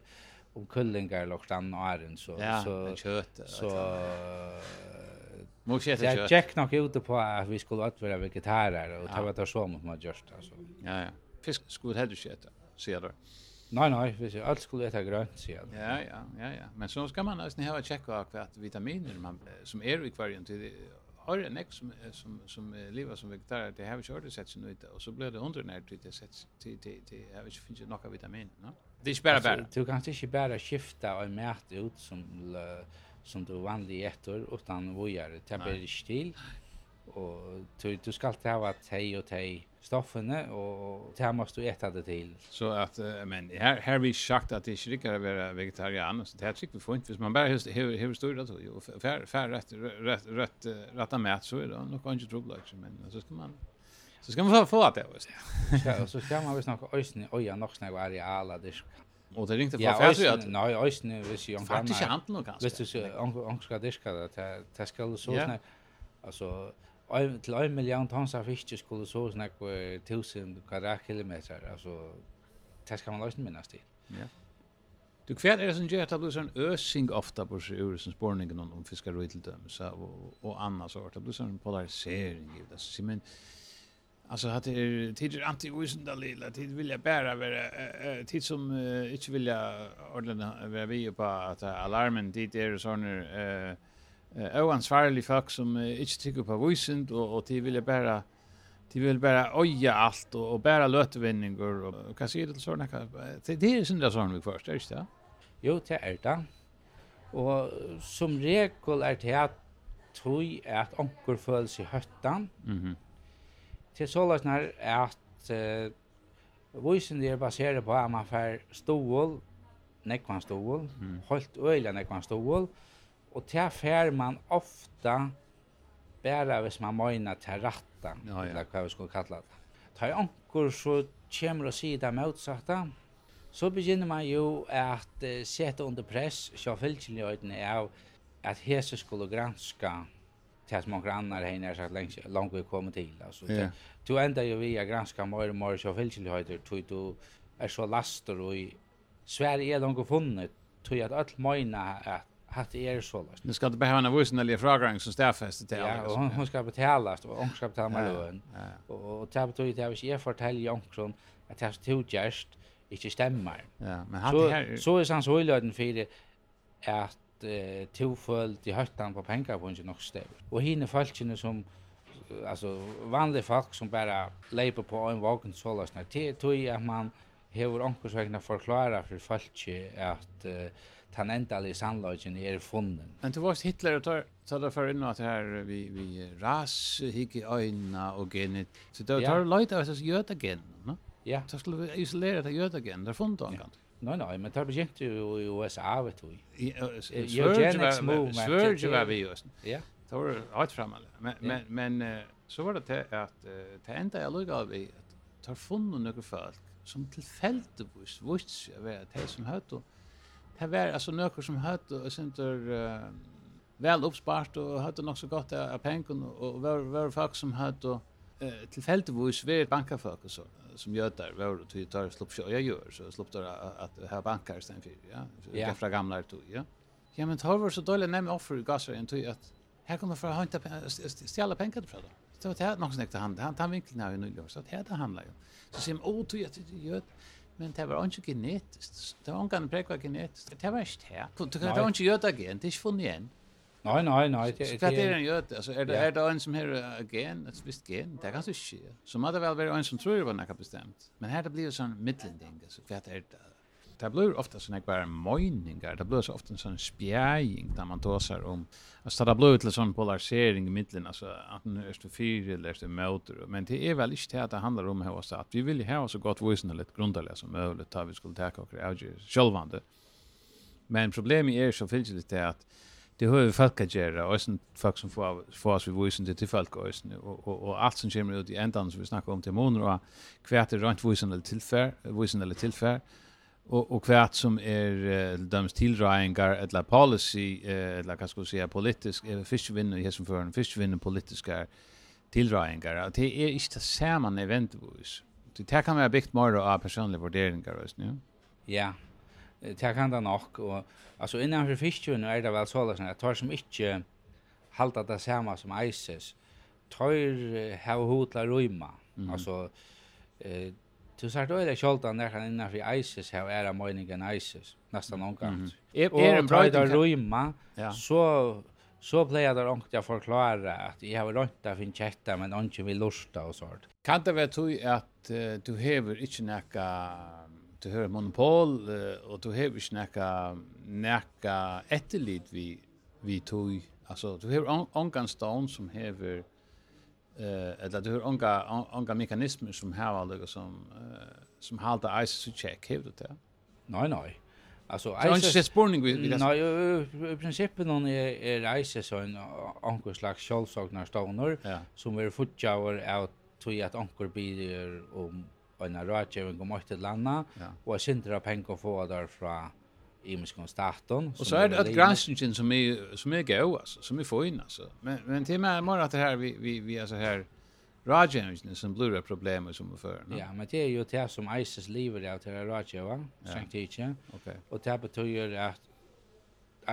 [SPEAKER 3] om kullingar og stann og æren, så...
[SPEAKER 2] Ja,
[SPEAKER 3] så,
[SPEAKER 2] kjøtt.
[SPEAKER 3] Så,
[SPEAKER 2] Måste jag säga.
[SPEAKER 3] Jag check nog ute på att vi skulle att vara vegetarer och ta vart så mot man just alltså.
[SPEAKER 2] Ja ja. Fisk skulle helst inte äta, säger du.
[SPEAKER 3] Nej nej, vi allt skulle äta grönt
[SPEAKER 2] säger. Ja ja, ja ja. Men så ska man nästan ha checka av att vitaminer man som är i kvargen till har en ex som som som lever som vegetarier det har ju kört sett sig ut och så blir det under när det sett till till till har ju finns ju några vitaminer, va? Det är bara bara.
[SPEAKER 3] Du kan inte bara skifta och mäta ut som som du vanlig etter utan vågjare. Det blir ikke til. Og du, du skal ta av tei og tei stoffene, og det her måste du äta det til.
[SPEAKER 2] Så at, men her, her vi sagt at det ikke rikker å være vegetarian, så det her tycker vi får ikke. Hvis man bare hever styrda til, og fær rett rett mat så er det nok ikke trobla, men så skal man Så ska man få få att det.
[SPEAKER 3] Ja, och så ska man väl snacka ösn, oja, nog snägg areala, det
[SPEAKER 2] Och det ringte från Färsu att
[SPEAKER 3] nej, ösn vis ju om gamla.
[SPEAKER 2] Faktiskt handel nog kanske.
[SPEAKER 3] Visst du så angska diska det det skulle så snä. Alltså till en miljon tons av fisk skulle så snä på 1000 kvadratkilometer. Alltså det ska man lösa minnas till.
[SPEAKER 2] Ja. Du kvar är det som gör att det blir sån ösing ofta på sig som spårningen om fiskaröj till döms och, och annars. Det blir sån polarisering. ju det så men Alltså att det är anti-wisenda lilla tid vill jag bära vara tid som inte vill jag ordna vara vi på att alarmen dit är såna när eh oansvarlig folk som inte tycker på wisend och och tid vill jag bära De vill bara oja allt och, och bara lötvinningar och, vad säger det såna sådana. Det, det är såna sådana vi först, är det inte?
[SPEAKER 3] Jo, det är det. Och som regel är det at tog onkel onker føler höttan.
[SPEAKER 2] Mhm. mm
[SPEAKER 3] til såleis når at uh, Vysen er baseret på at man får stål, nekvann stål, mm. holdt øyla nekvann stål, og til fer man ofta bare hvis man møyna til ratta, ja, ja. eller hva vi skulle kalla det. Ta i anker så kommer og sier det motsatta, så begynner man jo at uh, sette under press, så fylgjelig øyne av at hese skulle granska till som grannar andra här när sagt länge långt vi kommer till alltså yeah. du ända ju via granska mer och mer så fälsligt höjder tror du är så laster och i Sverige är långt funnet tror jag att allt mina att att det är så last.
[SPEAKER 2] Nu ska det behöva en vuxen eller frågang som stäffest till.
[SPEAKER 3] Ja, och hon, hon ska betala och hon ska betala med lön. Och det betyder att jag fortäller Jansson att det är så just inte stämmer.
[SPEAKER 2] Ja, men
[SPEAKER 3] han så så är han så för det att eh, tilfølt i høttan på pengar på ikke nok steder. Og hine folkene som alltså vanliga folk som bara leper på en vågen sålas när det tror jag man hevur onkurs vegna forklara fyrir falki at uh, tan endali sannløgin er funnen.
[SPEAKER 2] Men du varst Hitler og tar tar det for innan at her vi, vi ras, hikki øyna og genet, Så det tar ja. leita av jødagen, no?
[SPEAKER 3] Ja.
[SPEAKER 2] Så skulle vi isolera det jødagen, det er funnet omkant. Ja.
[SPEAKER 3] Nej, nej, men tar begynte jo i USA, vet du.
[SPEAKER 2] Eugenics movement. Sverige var vi just.
[SPEAKER 3] Ja.
[SPEAKER 2] Det var rätt framande. Men, men, men så var det att det enda jag av vi att tar funnit några folk som tillfälligtvis visste jag vet, det som hörde det var alltså några som hörde och sen väl uppspart och hade nog så gott av pengar och var, var folk som hade eh tillfälligt vid bankafolk och så som gör där var det ju tar slopp jag gör så slopp där att ha bankar sen för ja? Gamla gamla då ja? Ja men tar var så dåligt nämn offer gasar inte att här kommer för att hämta stjäla pengar till fredag så det är något snäckt hand han tar vinkeln här nu så det här handlar ju så ser man du att det gör men det var inte genetiskt. Det var inte präkva genetiskt. Det var inte här du kan inte göra det igen det är funnit igen
[SPEAKER 3] Nei, nei, nei.
[SPEAKER 2] Det, er det är en jöte. Altså, er, det, er det en som har gen, et visst gen? Det kan du ske. Så må det vel være en som tror det var noe bestemt. Men her det blir jo sånn Alltså, altså, hva er det. Det blir ofta sånn här bara mojningar. Det blir så ofta en sån spjäring där man tåser om. altså det blir till sånn polarisering i mittlen. altså at nu er det fyra eller er det møter, Men det er vel ikke det at det handler om her også, at vi vil ha så godt vuxna litt grunderlig som mulig, Att vi skulle ta och avgöra selvvande. Men problemet er så fyllt det at det hör vi folk att göra och sen folk som får får oss vi voisen till folk och sen och och allt som kommer ut i ändan som vi snackar om till månader och kvärt är runt voisen eller tillfär voisen eller tillfär och och kvärt som är döms till Ryangar eller policy eller vad ska jag säga politisk fiskvinn och som för en fiskvinn politiska tilldraingar det är inte samma eventvis det kan vara byggt mer av personliga värderingar just nu
[SPEAKER 3] ja det kan det nog och Alltså innan för fisken är det väl så att tar som inte halta det samma som ISIS. Tar ha hotla rymma. Mm. Alltså eh Du sagt då är det skjolta när han innan för ISIS har era meningen ISIS nästan någon gång.
[SPEAKER 2] Mm. Är är en bra
[SPEAKER 3] där rymma så så plejer det ångt jag förklara att jag har rönt att finna chatta men inte vill lusta och sånt.
[SPEAKER 2] Kan det vara tog att uh, du häver inte näka du har monopol uh, och du har inte näka näka etterlit vi vi tog alltså du har ongan stone som hever eh eller du har onga onga mekanismer som här alltså som uh, som håller ice så check hever det där.
[SPEAKER 3] Nej nej. Alltså
[SPEAKER 2] ice. Så inte spårning vi
[SPEAKER 3] vi Nej, i principen någon är är ice så en onkel slags självsagnar stoner som är futjaver out till att onkel blir om en rådgivning om ett landa ja. och sindra pengar få där från i musikon staten.
[SPEAKER 2] Och så är det att granskningen som är som är go alltså som är fin alltså. Men men till mig mer att det här vi vi vi är så här Rajens som blura problem som för. No?
[SPEAKER 3] Ja, men det är ju det som ISIS lever av till Rajeva, Sankt tidigt. Okej. Och det betyder att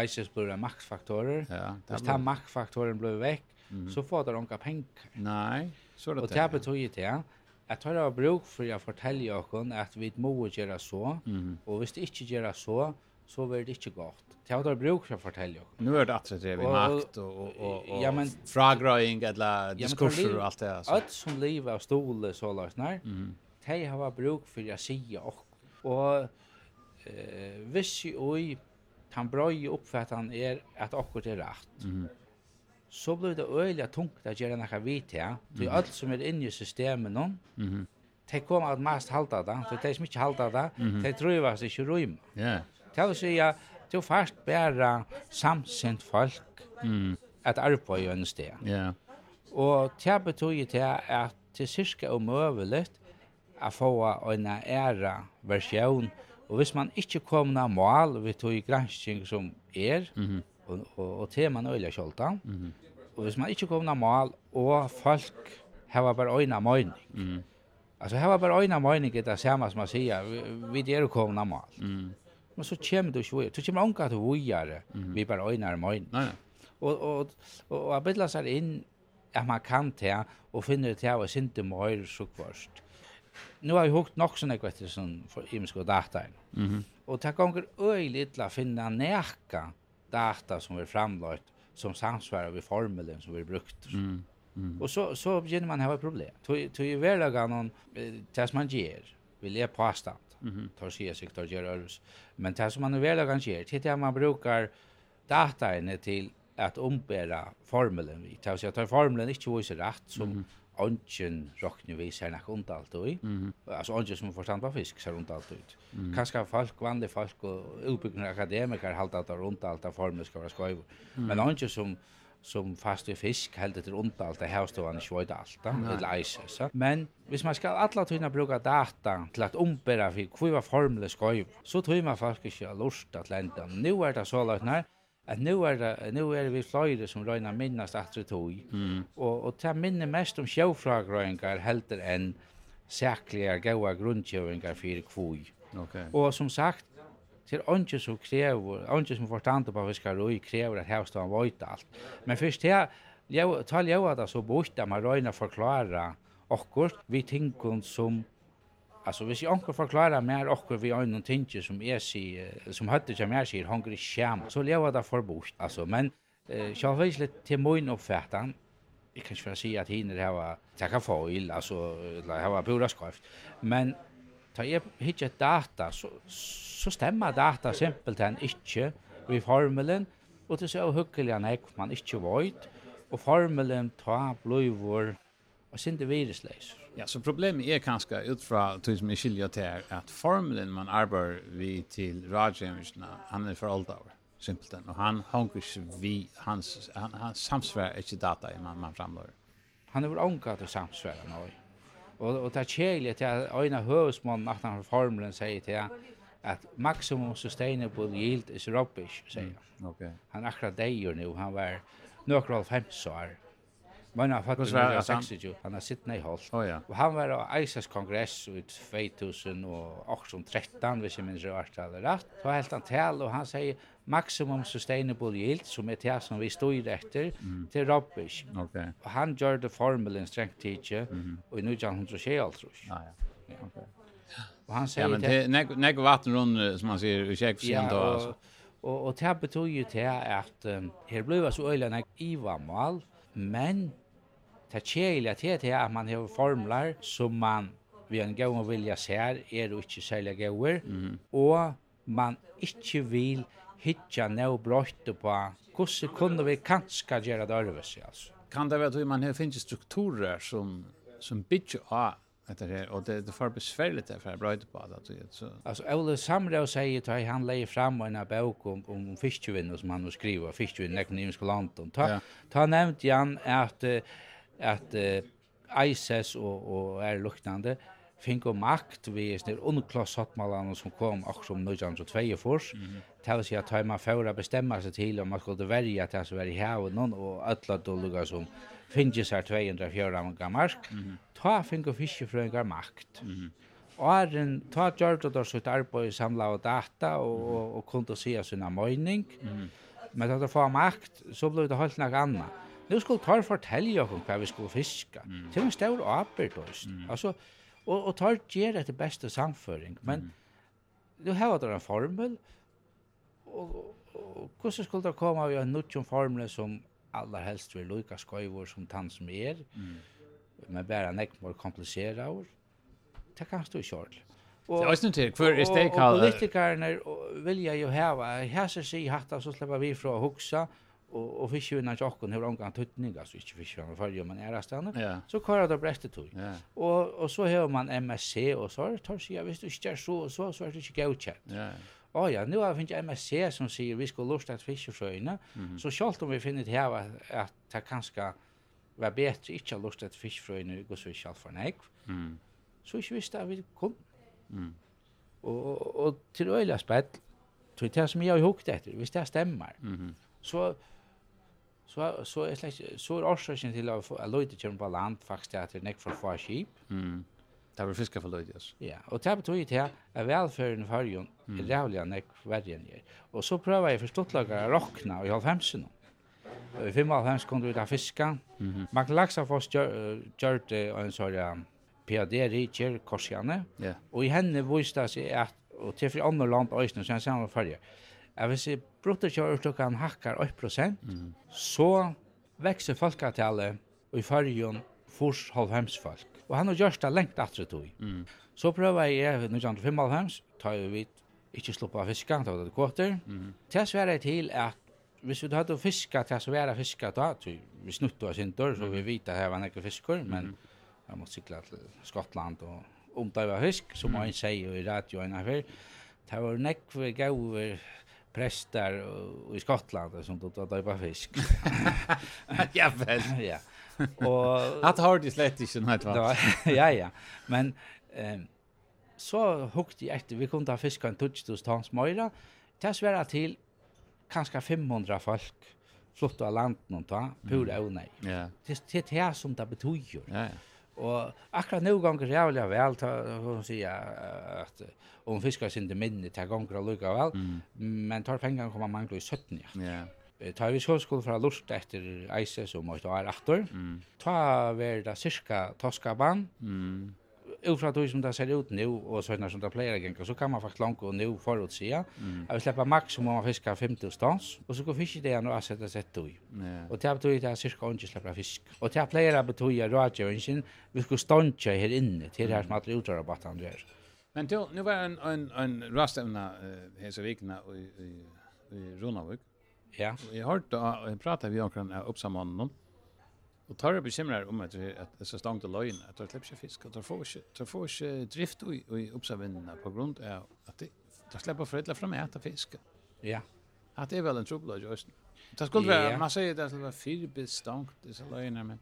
[SPEAKER 3] ISIS blir en maktfaktorer. Ja, det tar maktfaktoren blir veck mm. så får det onka pengar.
[SPEAKER 2] Nej, så det.
[SPEAKER 3] Och det betyder det Jeg tar av bruk for å fortelle dere at vi må gjøre så, mm. og hvis det ikke gjør så, så blir det ikke gott. Det har det bruk för fortälja.
[SPEAKER 2] Nu är det att det er vi makt och och och, och ja, men, fragrøying eller diskurser ja, och allt det alltså.
[SPEAKER 3] Alt som lever av stole så långt nær, Mm. de har bruk för å si och och eh visst oj tan brøy uppfattan er at akkurat er rett, Mm. Så blir det öliga tungt att göra några vita. Ja. Det är alt allt som är inne i systemet någon. Mm. Det kommer att mest halta det, för det är ikke halta det. Det tror jag var så inte.
[SPEAKER 2] Ja.
[SPEAKER 3] Det vil si at du først bare samsint folk mm. at arbeid i en sted.
[SPEAKER 2] Yeah.
[SPEAKER 3] Og det betyr til at det er cirka umøvelig å få en ære versjon. Og hvis man ikke kommer noen mål vi tog gransking som er, mm -hmm. og, og, og temaen øyla kjolta, mm -hmm. og hvis man ikke kommer av mål, og folk har bare øyne møyning, mm -hmm. Alltså här var bara ena meningen det samma som man säger vi, der det är komna mal. Mm men så kommer du ikke videre. Du kommer ikke til videre, vi bare øyner om
[SPEAKER 2] øyne. Nei,
[SPEAKER 3] Og, og, og, og jeg bidler seg inn at man kan til, og finner til å sinte med høyre sukkvørst. Nå har vi hukt nok sånn ekvært sånn for imensk og data. Mm -hmm. Og det kommer øyelig til å finne nækka data som er framlagt, som samsvarer ved formelen som vi brukt. Mm. Mm. Och så så begynner man ha ett problem. Tog tog ju väl någon tas man ger vill jag påstå. Mm -hmm. Tar sig sig tar gör Men det som man väl kan göra, det är att man brukar data inne till att ombära formeln. Vi tar sig att formeln inte så rätt som mm -hmm ongen rocknu við sær nak allt alt og. Mm -hmm. Altså ongen som forstand var fisk ser undan alt ut. Mm -hmm. Kanska folk vanlig folk og uppbyggnar akademikar halda at rundt alt av formur skal vera skøyv. Mm -hmm. Men ongen som som fast i fisk helt etter alt det her står han ikke vøyde alt, eller eis, så. Men hvis man skal alla tøyna bruka data til at ombera for hvor var formelig skøyv, så tøy man faktisk ikke har lust at lente Nå er det så langt nær, at nu er, det, nu er vi fløyre som røyna minnast at det tog,
[SPEAKER 2] mm.
[SPEAKER 3] og, og det minner mest om sjøfragrøyngar helder enn sækliga gaua grundkjøvingar fyrir kvui.
[SPEAKER 2] Okay.
[SPEAKER 3] Og som sagt, Det er ikke som krever, ikke som forstand på fiskarøy krever at her står han vøyt alt. Men først her, jeg tal jeg det så bort at man røyner forklare okkur vi tingene som Alltså hvis jag onkel förklara mer och vi har någon tinge som är si som hade jag mer sig hungrig skärm så leva där för bort alltså men eh jag vet lite till min uppfattan jag kan inte säga att hinner det här var tacka för ill alltså det här var pura skrift men ta jeg hitje data, så, så stemmer data simpelthen ikke vi formelen, og det er så hyggelig han ikke, man ikke void, og formelen ta blivor og sinde virusleis.
[SPEAKER 2] Ja, så problemet er kanskje ut fra tog som er skilja til er at formelen man arbeider vi til radioemisjonen, han er for alt simpelthen, og han honker ikke vi, hans, han, han samsvarer ikke data i man, man framlår.
[SPEAKER 3] Han er vel omgatt til samsvarer nå. Og og det er kjeligt att øyne hövsmannen at han formlen säger till at maximum sustainable yield is rubbish säger. Mm.
[SPEAKER 2] Okej.
[SPEAKER 3] Okay. Han akkurat det ju nu han var nøkker av fem år Men han fattar
[SPEAKER 2] det var
[SPEAKER 3] 26, han har sitt i Holt.
[SPEAKER 2] Oh, ja.
[SPEAKER 3] Og han var av ISAs kongress i 2013, hvis jeg minns det eller det rett. Så helt han tal og han sier maximum sustainable yield, som er det som vi stod etter, mm. til rubbish.
[SPEAKER 2] Okay.
[SPEAKER 3] Og han gjør det formelen strengt tidsi, mm. og i 1926. Ah,
[SPEAKER 2] ja. ja. Okay.
[SPEAKER 3] Og han sier...
[SPEAKER 2] Ja, men
[SPEAKER 3] det
[SPEAKER 2] er nek, nek vatten rundt, som man sier, i kjekkfsyn da, altså.
[SPEAKER 3] Og, og det betyr jo til at um, her ble så øyne nek iva mal, men Det kjedelige til det er at man har formler som man vi en gang og vilja ser, er jo ikke særlig gode, mm. og man ikke vil hitja neu brøyte på hvordan kunne vi kanskje gjøre det øvelse, altså.
[SPEAKER 2] Kan det være at man har finnes strukturer som, som bygger av etter her, og det, det får besværlig det for å brøyte på det. Så. So.
[SPEAKER 3] Altså, Ole Samrau sier at han leier fram en bøk om, om fiskevinn som han har skriver, fiskevinn, nekken i London. Ta,
[SPEAKER 2] ja.
[SPEAKER 3] ta nevnte han at uh, at uh, ISIS og, og er luktande fink og makt vi snir underklass hattmalan som kom akkur som 1902 mm -hmm. til å si at tar man for å bestemme seg til om man skulle verja til å være i haven og alle dolluga som finnes her 204 av mark mm -hmm. ta fink og fiskefrøyngar makt mm -hmm. Åren ta gjørte der sitt arbeid samla og data og, og, og kunne se sina møyning. Mm. Men da det får makt, så blir det holdt nok annet. Nu skulle tar fortelle om hva vi skulle fiska. Mm. Det en stor arbeid. Mm. Altså, og, og tar gjør det beste samføring. Men mm. har det en formel, og, og, hvordan skulle det komme av en nødgjøn formel som aller helst vil lykke skøyvor som tann som er, mm. men bare nekk mer komplisera år. Det kan stå i kjørt.
[SPEAKER 2] Og, det er til, hver er?
[SPEAKER 3] Og, og politikerne vilja jo heva, her sig i hatta, så slipper vi fra å hugsa, og og fiskarna jocken har angan tutning alltså inte fiskarna för man är
[SPEAKER 2] där yeah.
[SPEAKER 3] så kör det bästa tog
[SPEAKER 2] yeah.
[SPEAKER 3] og og så har man MSC og så tar sig jag visst inte så så så er det inte godkänt
[SPEAKER 2] ja
[SPEAKER 3] Ja, ja, nu har vi finnet MSC som sier vi skal lusta att fiska sjöarna. Mm. Så selv om vi finner det at, at det kanskje var bedre ikke att lusta att fiska sjöarna och så själv for nej.
[SPEAKER 2] Mm.
[SPEAKER 3] Så ikke visste at vi kom.
[SPEAKER 2] Mm.
[SPEAKER 3] Og, og, og til øyla spett, det är det som jeg har hukt etter, hvis det stemmer,
[SPEAKER 2] Mm.
[SPEAKER 3] Så så så är släkt så är orsaken till att Lloyd kör på land faktiskt att det näck för få skip.
[SPEAKER 2] Mm. Det var fiska för Lloyd yes.
[SPEAKER 3] Ja, och det betyder ju det att välfärden för ju är rävliga näck värre än. Och så prövar jag förstått lagar rockna och i 95 Vi I av hans kunde ut ta fiska. Mm. Man laxa för gjort en sån PAD Richard Korsjane.
[SPEAKER 2] Ja.
[SPEAKER 3] Och i henne visste sig att och till för andra land och sen sen var färja. Jag vill se bruttochörstokan hackar 8 mm. så vekser folketallet i fargen fors halvhems folk. Och han har gjort det lengt attre tog.
[SPEAKER 2] Mm.
[SPEAKER 3] Så prøver jeg i 1995, tar vi vidt, ikke sluppa av fiska, tar det kåter.
[SPEAKER 2] Mm.
[SPEAKER 3] Det svære til at hvis vi hadde fiska, det svære fiska da, vi snuttet av sintor, så vi vet at her var nekker fiskor, men jeg måtte sikla til Skottland og omdøyva fisk, som mm. han sier i radioen her. Det var nekve gauver prästar i Skottland som tog då döpa fisk.
[SPEAKER 2] ja väl.
[SPEAKER 3] Ja. Och
[SPEAKER 2] att har det slett inte något va.
[SPEAKER 3] Ja ja. Men ehm så hukte i efter vi kunde ha fiska en touch hos Stans Møyra. Det svära till kanske 500 folk flott av landet någon ta pura nei.
[SPEAKER 2] Ja.
[SPEAKER 3] Det det här som det betyder.
[SPEAKER 2] Ja ja.
[SPEAKER 3] Og akkurat nu gonger jævlig vel, hun sier at om fiskar sin det minne til ganger og lukka vel, men tar pengar kommer mangler i 17, ja. Yeah. Ta vi så skulle fra lust etter eise som måtte være aktor, ta vi da cirka toskaban,
[SPEAKER 2] mm
[SPEAKER 3] ut fra det som det ser ut nu og sånne som det pleier gjenka, så kan man faktisk langt og nu forutsida.
[SPEAKER 2] Mm.
[SPEAKER 3] Jeg vil slippe maksimum om man fiskar 50 stans, og så går fisk det igjen og sette sett ui.
[SPEAKER 2] Yeah.
[SPEAKER 3] Og det betyr det cirka ikke slipper fisk. Og det pleier å bety at radioingen vil skulle ståndja her inne til her som alle utrarabattene du er.
[SPEAKER 2] Men til, nu var en, en, en rastavna uh, hese vikna i, i, i Ronavik.
[SPEAKER 3] Ja.
[SPEAKER 2] Jeg hørte, jeg pratet vi omkring uh, oppsammannen, Og tar det bekymrar om at att det så stangt og løgn, at det släpps fisk och tar får tar får drift i, i uppsavvinna på grunn av at det tar släppa förädla fram äta fisk.
[SPEAKER 3] Ja.
[SPEAKER 2] At det er vel en trubbel Østen. Det skulle være, man säger det skulle vara fyrbestångt det disse lögn men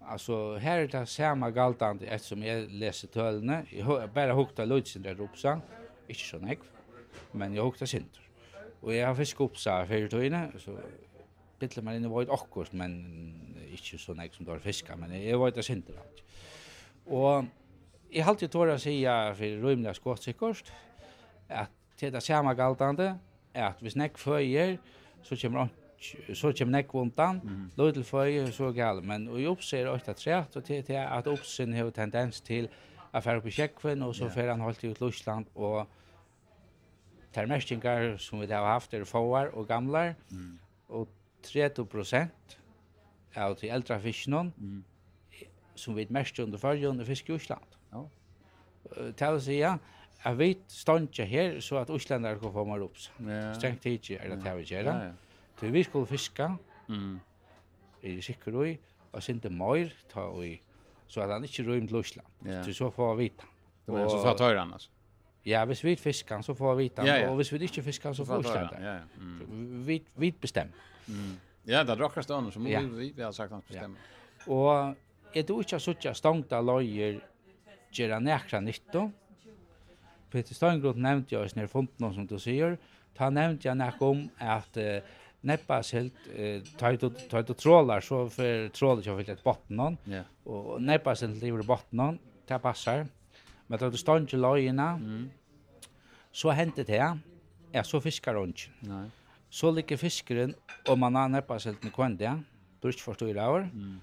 [SPEAKER 3] Altså, her er det samme galtande eftersom jag läser tölne. Jag bare hukta lutsen der oppsa, ikke så nekv, Men jeg hukta synder. Og jeg har fisk oppsa för tölne så bitle man i void akkurat, men ikke så nek som dår fiska, men jeg void det sinter alt. Og jeg halte tåra sia for rymla skåtsikkert, at til det samme galtande, at hvis nek føyer, så kommer så kommer nek vundan, mm. løydel føyer, så gal, men og jeg oppser ofta træt, og til at oppsyn har tendens til at fære på kjekkven, og så fære han holdt ut Lusland, og termestingar som vi har haft er fåar og gamlar,
[SPEAKER 2] mm.
[SPEAKER 3] og 30 prosent av de eldre fiskene
[SPEAKER 2] mm.
[SPEAKER 3] som vi mest under förrjön är fisk i Osland.
[SPEAKER 2] Ja.
[SPEAKER 3] Det vill säga Jag vet ståndje her så att Oslandare kan få mer opp.
[SPEAKER 2] Ja.
[SPEAKER 3] Strengt tid er det til vi gör.
[SPEAKER 2] Ja, ja.
[SPEAKER 3] Til vi skulle fiska.
[SPEAKER 2] Mm.
[SPEAKER 3] er I Sikurui och sen till Mojr ta och så at han ikke inte til Osland.
[SPEAKER 2] Ja.
[SPEAKER 3] Til så får vi vita.
[SPEAKER 2] Det var så fatt höra annars.
[SPEAKER 3] Ja, hvis vi fiskar så får vi vita.
[SPEAKER 2] Ja, ja.
[SPEAKER 3] Och hvis vi inte fiskar så får vi Oslandare.
[SPEAKER 2] Ja, ja. Mm.
[SPEAKER 3] Vi, vi bestämmer. Mm.
[SPEAKER 2] Ja, det er rockar stan som
[SPEAKER 3] ja.
[SPEAKER 2] vi vi har sagt hans bestemme.
[SPEAKER 3] Ja. Och är du ikke så tjocka stångta lojer gera näkra nytto. Peter Steingrot nevnte jo i font någon som du sier. Ta nevnte jeg näck om at uh, neppa silt uh, tajt och trålar så for trålar jag fyllt et botten
[SPEAKER 2] Ja.
[SPEAKER 3] Og neppa silt lever bottnon. Det passar. Men då du stannar lojerna.
[SPEAKER 2] Mm.
[SPEAKER 3] Så hände det. Ja, så fiskar hon.
[SPEAKER 2] Nej.
[SPEAKER 3] Så ligger fiskeren og man har neppaselten i kvendia, du er ikke forstår i år,
[SPEAKER 2] mm.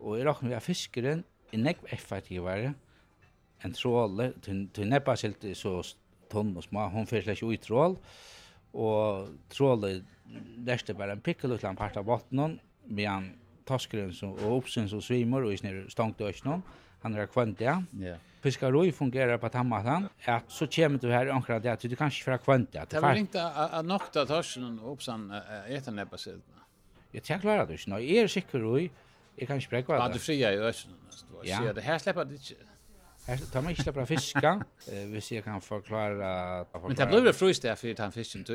[SPEAKER 3] og jeg råkner vi at fiskeren er nekv effektivere enn tråle, til neppaselt er så tonn og små, hun fyrir ikke ut trål, og tråle lærte bare en pikkel utland part av bottenen, medan toskeren som, og oppsyn som svimer og i snir stangt og han er kvendia,
[SPEAKER 2] yeah
[SPEAKER 3] fiskaroi fungerar på tammatan, at så kommer du her ankra det at du kan ikke fra kvante.
[SPEAKER 2] Det var ikke at nokta torsen og oppsann etter nebba sidene.
[SPEAKER 3] Jeg tenker klarer det ikke, når jeg er sikker roi, jeg kan ikke brekva det.
[SPEAKER 2] Ja, du fria i østen,
[SPEAKER 3] ja.
[SPEAKER 2] det her slipper det ikke.
[SPEAKER 3] Her tar man ikke slipper fiska, hvis jeg kan forklare...
[SPEAKER 2] Men det blir frystig for han fisken,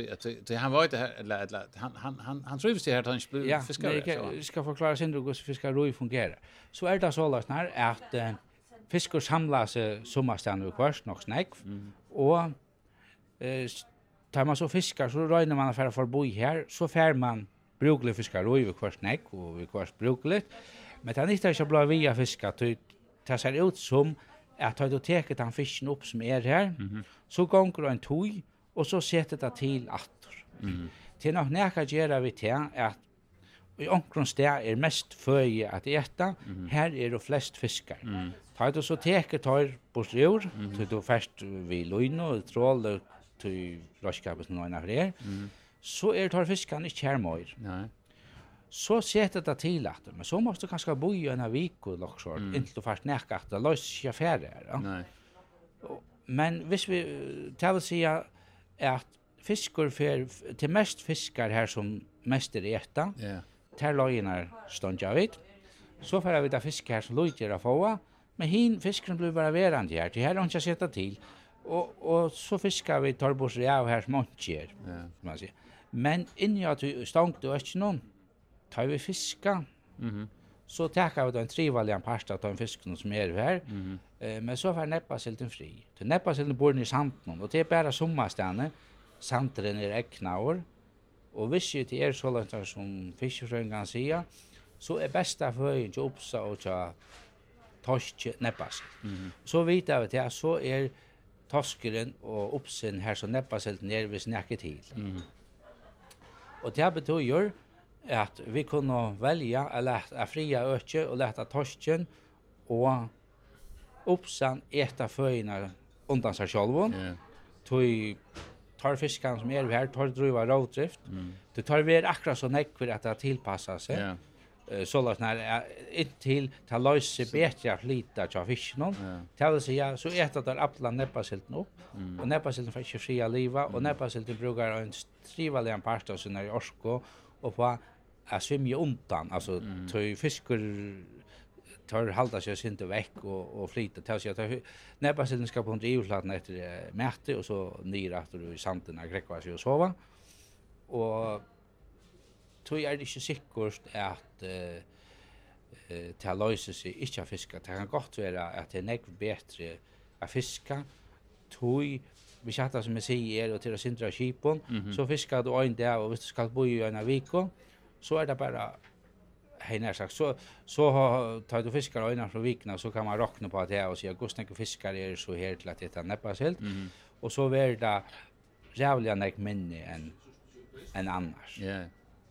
[SPEAKER 2] han var ikke her, han trives ikke her, han ikke
[SPEAKER 3] blir
[SPEAKER 2] fiskare.
[SPEAKER 3] Ja, jeg skal forklare sindru hvordan fiskaroi fungerer. Så er det så løsner at fiskur samla seg sommarstæðan og kvørst nok snegg, mm. og eh, tar man så fiskar, så røyner man affæra for boi her, så fær man bruglig fiskar og i kvørst snegg og i kvørst bruglig, men det er nyttar ikke å blå via fiskar, det ser ut som at tar du teket han fisken opp som er her, mm -hmm. så gonger en tog, og så setter det til atter. Mm -hmm. Til nok nekka gjerra vi til at i omkron sted er mest føje at etta, mm -hmm. her er det flest fiskar. Mm -hmm. Ta du så teker tar bort jord, mm -hmm. du først vi løgn og tråler til råskapet som nøyne her, mm. så er tar fiskene ikke her mer.
[SPEAKER 2] Nei.
[SPEAKER 3] Så setter det til at, men så måste du kanskje bo i en vik og loksår, mm. inntil du først nekker at det løs ikke færre her. Ja?
[SPEAKER 2] Nei.
[SPEAKER 3] Men hvis vi, det vil si at fiskar fer til mest fiskar her som mest er etta,
[SPEAKER 2] yeah.
[SPEAKER 3] ter løgner stundja vidt, så fer vi da fisk her som løgner å få, Men hin fisken blir bara verande här. Det här har ikke sett till. Och och så fiskar vi torbos räv här småntjer.
[SPEAKER 2] Ja.
[SPEAKER 3] Man sier. Men inni at vi stångt og ikke noen, Tar vi fiska.
[SPEAKER 2] Mhm.
[SPEAKER 3] Så tar vi den en pasta av en fisken som är här.
[SPEAKER 2] Mm -hmm.
[SPEAKER 3] eh, men så får neppa silten fri. Till neppa silten bor i sanden och det är bara sommarstjärnor. Sandren är äcknaor. Och hvis ju till er så långt som fiskefrön kan så är bästa föjen til oppsa och til torsk neppas.
[SPEAKER 2] Mm.
[SPEAKER 3] Så vet jeg at så er torskeren og oppsinn her som neppas helt ned ved snakket til.
[SPEAKER 2] Mm.
[SPEAKER 3] Og det betyr at vi kunne velja å lete fria økje og lete torsken og oppsann eta føyene undan seg selv.
[SPEAKER 2] Yeah.
[SPEAKER 3] Tøy tar fiskan som er her, tar druva rådrift.
[SPEAKER 2] Mm.
[SPEAKER 3] Du tar ver akkurat så nekk for at det tilpassa seg. Yeah så låt när ett till ta löse bättre att lita på fisken. Det vill ja så äter där appla näppasilten
[SPEAKER 2] upp.
[SPEAKER 3] Och näppasilten får inte fria liva och näppasilten brukar en trivelig en pasta så när orsko och på att svimje undan.
[SPEAKER 2] Alltså
[SPEAKER 3] tøy fiskur tar halda sig sin inte veck och och flyta ta sig att näppasilten ska på en drivflatna efter mäte och så nyr efter i sanden och grekva sig sova. Och tog er det ikke sikkert at uh, uh, det har løyset seg ikke av fiska. Det kan godt være at det er nekv bedre av fiska. Tog, vi chatta som jeg sier, og til å sindra kipon,
[SPEAKER 2] mm -hmm.
[SPEAKER 3] så fiskar du en dag, og hvis du skal bo i en viko, så er det bare hei nær sagt, så, så tar du fiskar øyne fra vikna, så kan man råkne på det og si at gosnekke fiskar er så her til at dette neppas helt,
[SPEAKER 2] mm -hmm.
[SPEAKER 3] og så er det rævlig nek minni enn en annars.
[SPEAKER 2] Yeah.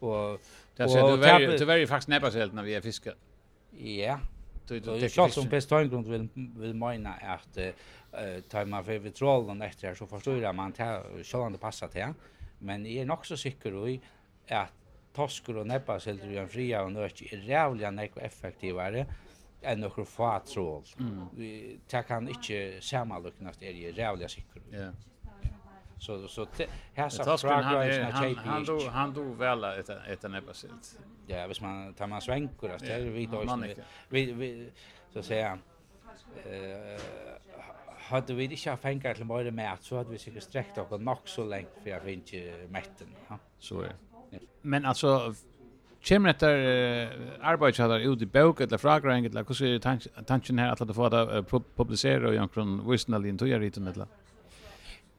[SPEAKER 3] Och
[SPEAKER 2] det ser du är
[SPEAKER 3] det
[SPEAKER 2] är faktiskt näppas helt när vi är fisker.
[SPEAKER 3] Ja. Det
[SPEAKER 2] är
[SPEAKER 3] klart som best grund vill vil mina att eh ta man för vitrollen efter så förstår man man tar det passer till. Men är nog så säker i att toskor och nebba helt ju en fria och nörk är rævlig näck effektivare enn nokkur få trål. Vi kan inte samma luknast är rævlig sikker. säker.
[SPEAKER 2] Ja.
[SPEAKER 3] Så så här så
[SPEAKER 2] frågar han han han då han då väl ett ett näbasilt.
[SPEAKER 3] Ja, hvis man tar man svänkor där det vi
[SPEAKER 2] då
[SPEAKER 3] vi vi så säga eh hade vi inte fängat till mer mat så hade vi säkert sträckt oss nog så länge för jag vet inte mätten. Ja.
[SPEAKER 2] Så är
[SPEAKER 3] det.
[SPEAKER 2] Men alltså Kjemmer etter uh, arbeidshadar ut i bøk, eller fragring, eller hvordan er tanken her at det får det uh, publisere og gjennom visnalin togjeriten, eller?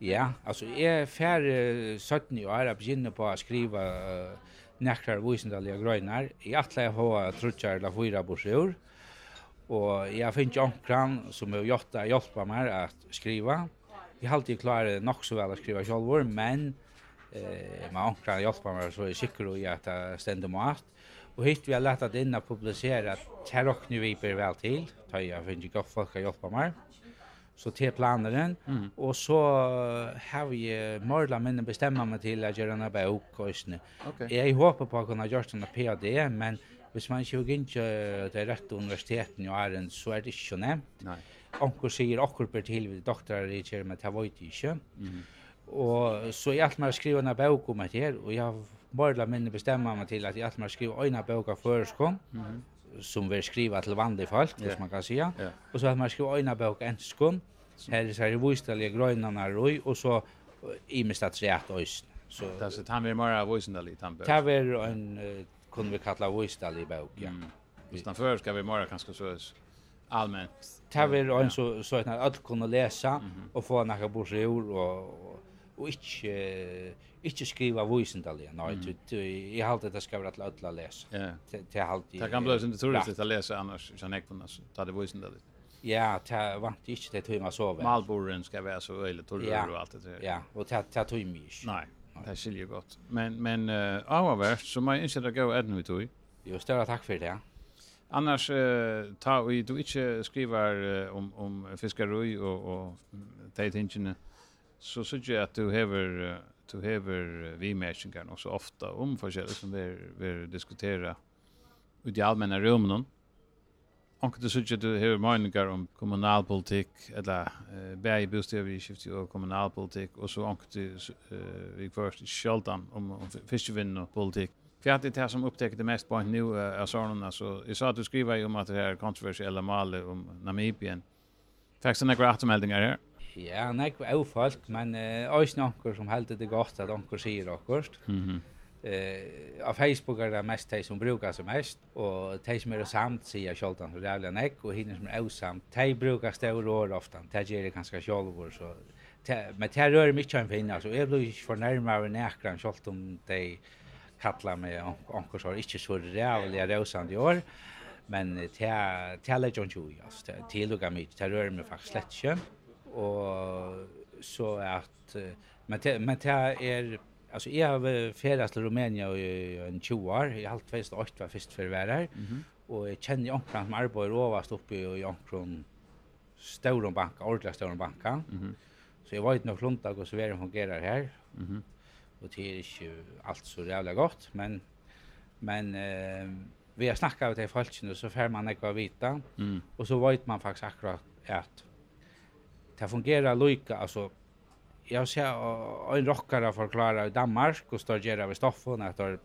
[SPEAKER 3] Ja, altså jeg er færre 17 år og begynner på å skrive uh, nekrar visendalige grøyner. Jeg atle jeg har trutjar eller fyra bursur, og jeg finner ikke omkran som har gjort det hjelpa meg at skriva. Jeg har alltid klart nok så vel å skriva sjálfur, men eh, med omkran hjelpa meg så er jeg sikker i at det stender mat. Og hit vi har lett at inn og publisere inna publisera vi viper vel til, da jeg finner ikke godt folk å hjelpa meg så till planeren
[SPEAKER 2] mm.
[SPEAKER 3] och så har vi Marla men bestämma mig till att göra en bok och snä.
[SPEAKER 2] Okay.
[SPEAKER 3] Jag hoppas på att kunna göra såna PhD men hvis man ikke ikke det rette universiteten i Arend, så er det ikke nevnt.
[SPEAKER 2] Nei.
[SPEAKER 3] Onker sier akkur per til vi doktorer i kjære, men det var ikke ikke.
[SPEAKER 2] Mm.
[SPEAKER 3] Og så jeg alt med å skrive en bøk om det her, og jeg har bare minne bestemmer meg til at jeg alt med å skrive en bøk av føreskånd,
[SPEAKER 2] mm
[SPEAKER 3] som vi skriva til vanlige folk,
[SPEAKER 2] yeah.
[SPEAKER 3] som man kan säga.
[SPEAKER 2] Yeah.
[SPEAKER 3] Och så har man skrivit en bok enskon. Här så är det vojstaliga grönarna och så i med statsrätt och Så
[SPEAKER 2] det så han är mer vojstaliga han bok.
[SPEAKER 3] Det är en kunde vi kalla vojstaliga bok, ja.
[SPEAKER 2] Mm. Utan för ska vi mer kanske så allmänt.
[SPEAKER 3] Det är en så så att alla kunde
[SPEAKER 2] läsa
[SPEAKER 3] och få några broschyrer och och inte ikke skriva voicendaliga.
[SPEAKER 2] Nej,
[SPEAKER 3] mm. du, jag har det være til alle alla läsa.
[SPEAKER 2] Ja.
[SPEAKER 3] Det har halte...
[SPEAKER 2] Det kan bli så turistiskt att läsa annars så nek på nas. Ta det voicendaligt.
[SPEAKER 3] Ja, det vant inte det tog meg så vel.
[SPEAKER 2] Malboren ska vara så öjligt och
[SPEAKER 3] ja.
[SPEAKER 2] och allt det där.
[SPEAKER 3] Ja, och ta ta tog ikke.
[SPEAKER 2] Nej, det skiljer gott. Men men uh, avvärt så man inte att gå ännu ut.
[SPEAKER 3] Jo, større tack för det.
[SPEAKER 2] Annars uh, ta vi du inte skriver uh, om om fiskeri och och de tingarna så syns jag att du hever du uh, vi mäskingar också ofta om förskiljer som vi vi diskutera ut i allmänna rummen. och det så att du haver meningar om kommunalpolitik eller eh, vi bostadsöverskift och kommunalpolitik och så och du uh, vi först sjaltan om, om fiskevinn och politik. För det här som upptäckte mest på nu uh, av sådana så jag sa att du skriver ju om att det här kontroversiella målet om Namibien. Tack några mycket här.
[SPEAKER 3] Ja, nek er folk, men eh uh, nokkur som heldur det godt at onkur sier okkurst.
[SPEAKER 2] Mhm.
[SPEAKER 3] Mm eh uh, av Facebook er det mest de som brukar som mest og de som er samt sier sjoltan så jävla nek og hinner som er osamt de brukar stor år ofta de gjør det ganske sjolvor så te, men det rör mycket en fin, alltså. jag blir inte förnärmad av näkran sjolt om de kallar mig onkel så inte så rävliga osamt i år men det te lägger inte ju alltså te lukar mig, det rör mig faktiskt slett og så at men det, men det er alltså jag har färdats till Rumänien i en 20 år. Jag har alltid fest var först för värre. Mm -hmm. Och jag känner jag som arbetar överst uppe i Jankron stora banka, ordentliga stora banka. Mm -hmm. Så jag vet nog långt och så väl fungerar här. Mm -hmm. Och det är inte allt så jävla gott, men men eh, vi har snackat med de nu så får man inte vita. Mm. Och så vet man faktiskt akkurat att det fungerar lika alltså jag ser en rockare förklara i Danmark och står gera vid stoffen att det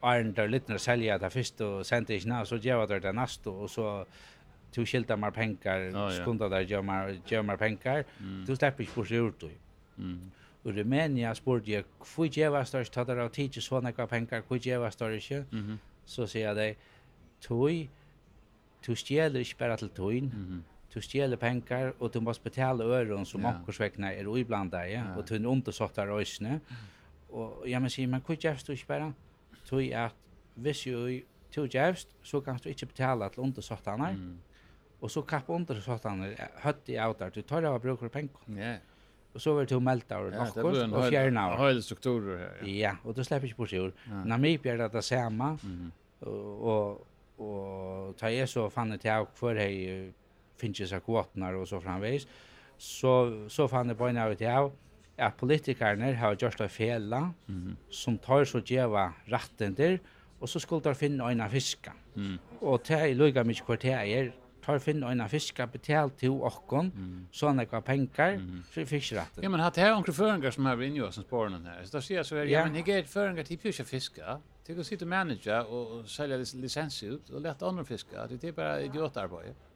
[SPEAKER 3] Arn där lite när sälja det först och sen det inte så ger det det nästa och så två skilta mer pengar oh, skunda där gör mer gör mer pengar mm. du släpper ju på sig ut då mm. Och det men jag, hvor gjeva størst tatt av tidsi sånne kva penkar, hvor gjeva størst ikke? Mm. Så säger jag deg, tog, du stjeler ikke bare til togin, mm du stjäler pengar och du måste betala öron som yeah. ankorsväckna är er iblandade ja? och du är ont och sånt. Och jag men säger, men hur gärst du inte bara? Att hvis ju du jävst så kan du inte betala till ont och sånt. Mm. Och så kapp ont och sånt hött i där Du tar av brukar pengar. Yeah. Och så vill du melta och yeah, något och fjärna.
[SPEAKER 2] Ja, hela strukturer här.
[SPEAKER 3] Ja, ja och då släpper jag på sig ur. Ja. Namibia är det samma. Mm. Och, och, och ta är så fann det till för hej finnes seg kvotnar og så framveis, så, så fann jeg på en av at politikerne har gjort det fela mm -hmm. som tar så djeva ratten der, og så skulle de finne øyne fiska. Mm. Og det er lukket mye hvor det er, tar finne øyne en fiska betalt til åkken, mm. sånn ekva penkar, mm. for fiskretten.
[SPEAKER 2] Ja, men hatt her onkru føringer som har vært som oss spåren her. Så da sier jeg så her, ja, men jeg er føringer til pjusja fiska, til å sitte og manager og selge lisens ut, og lette andre fiska, det er bare idiotarbeid.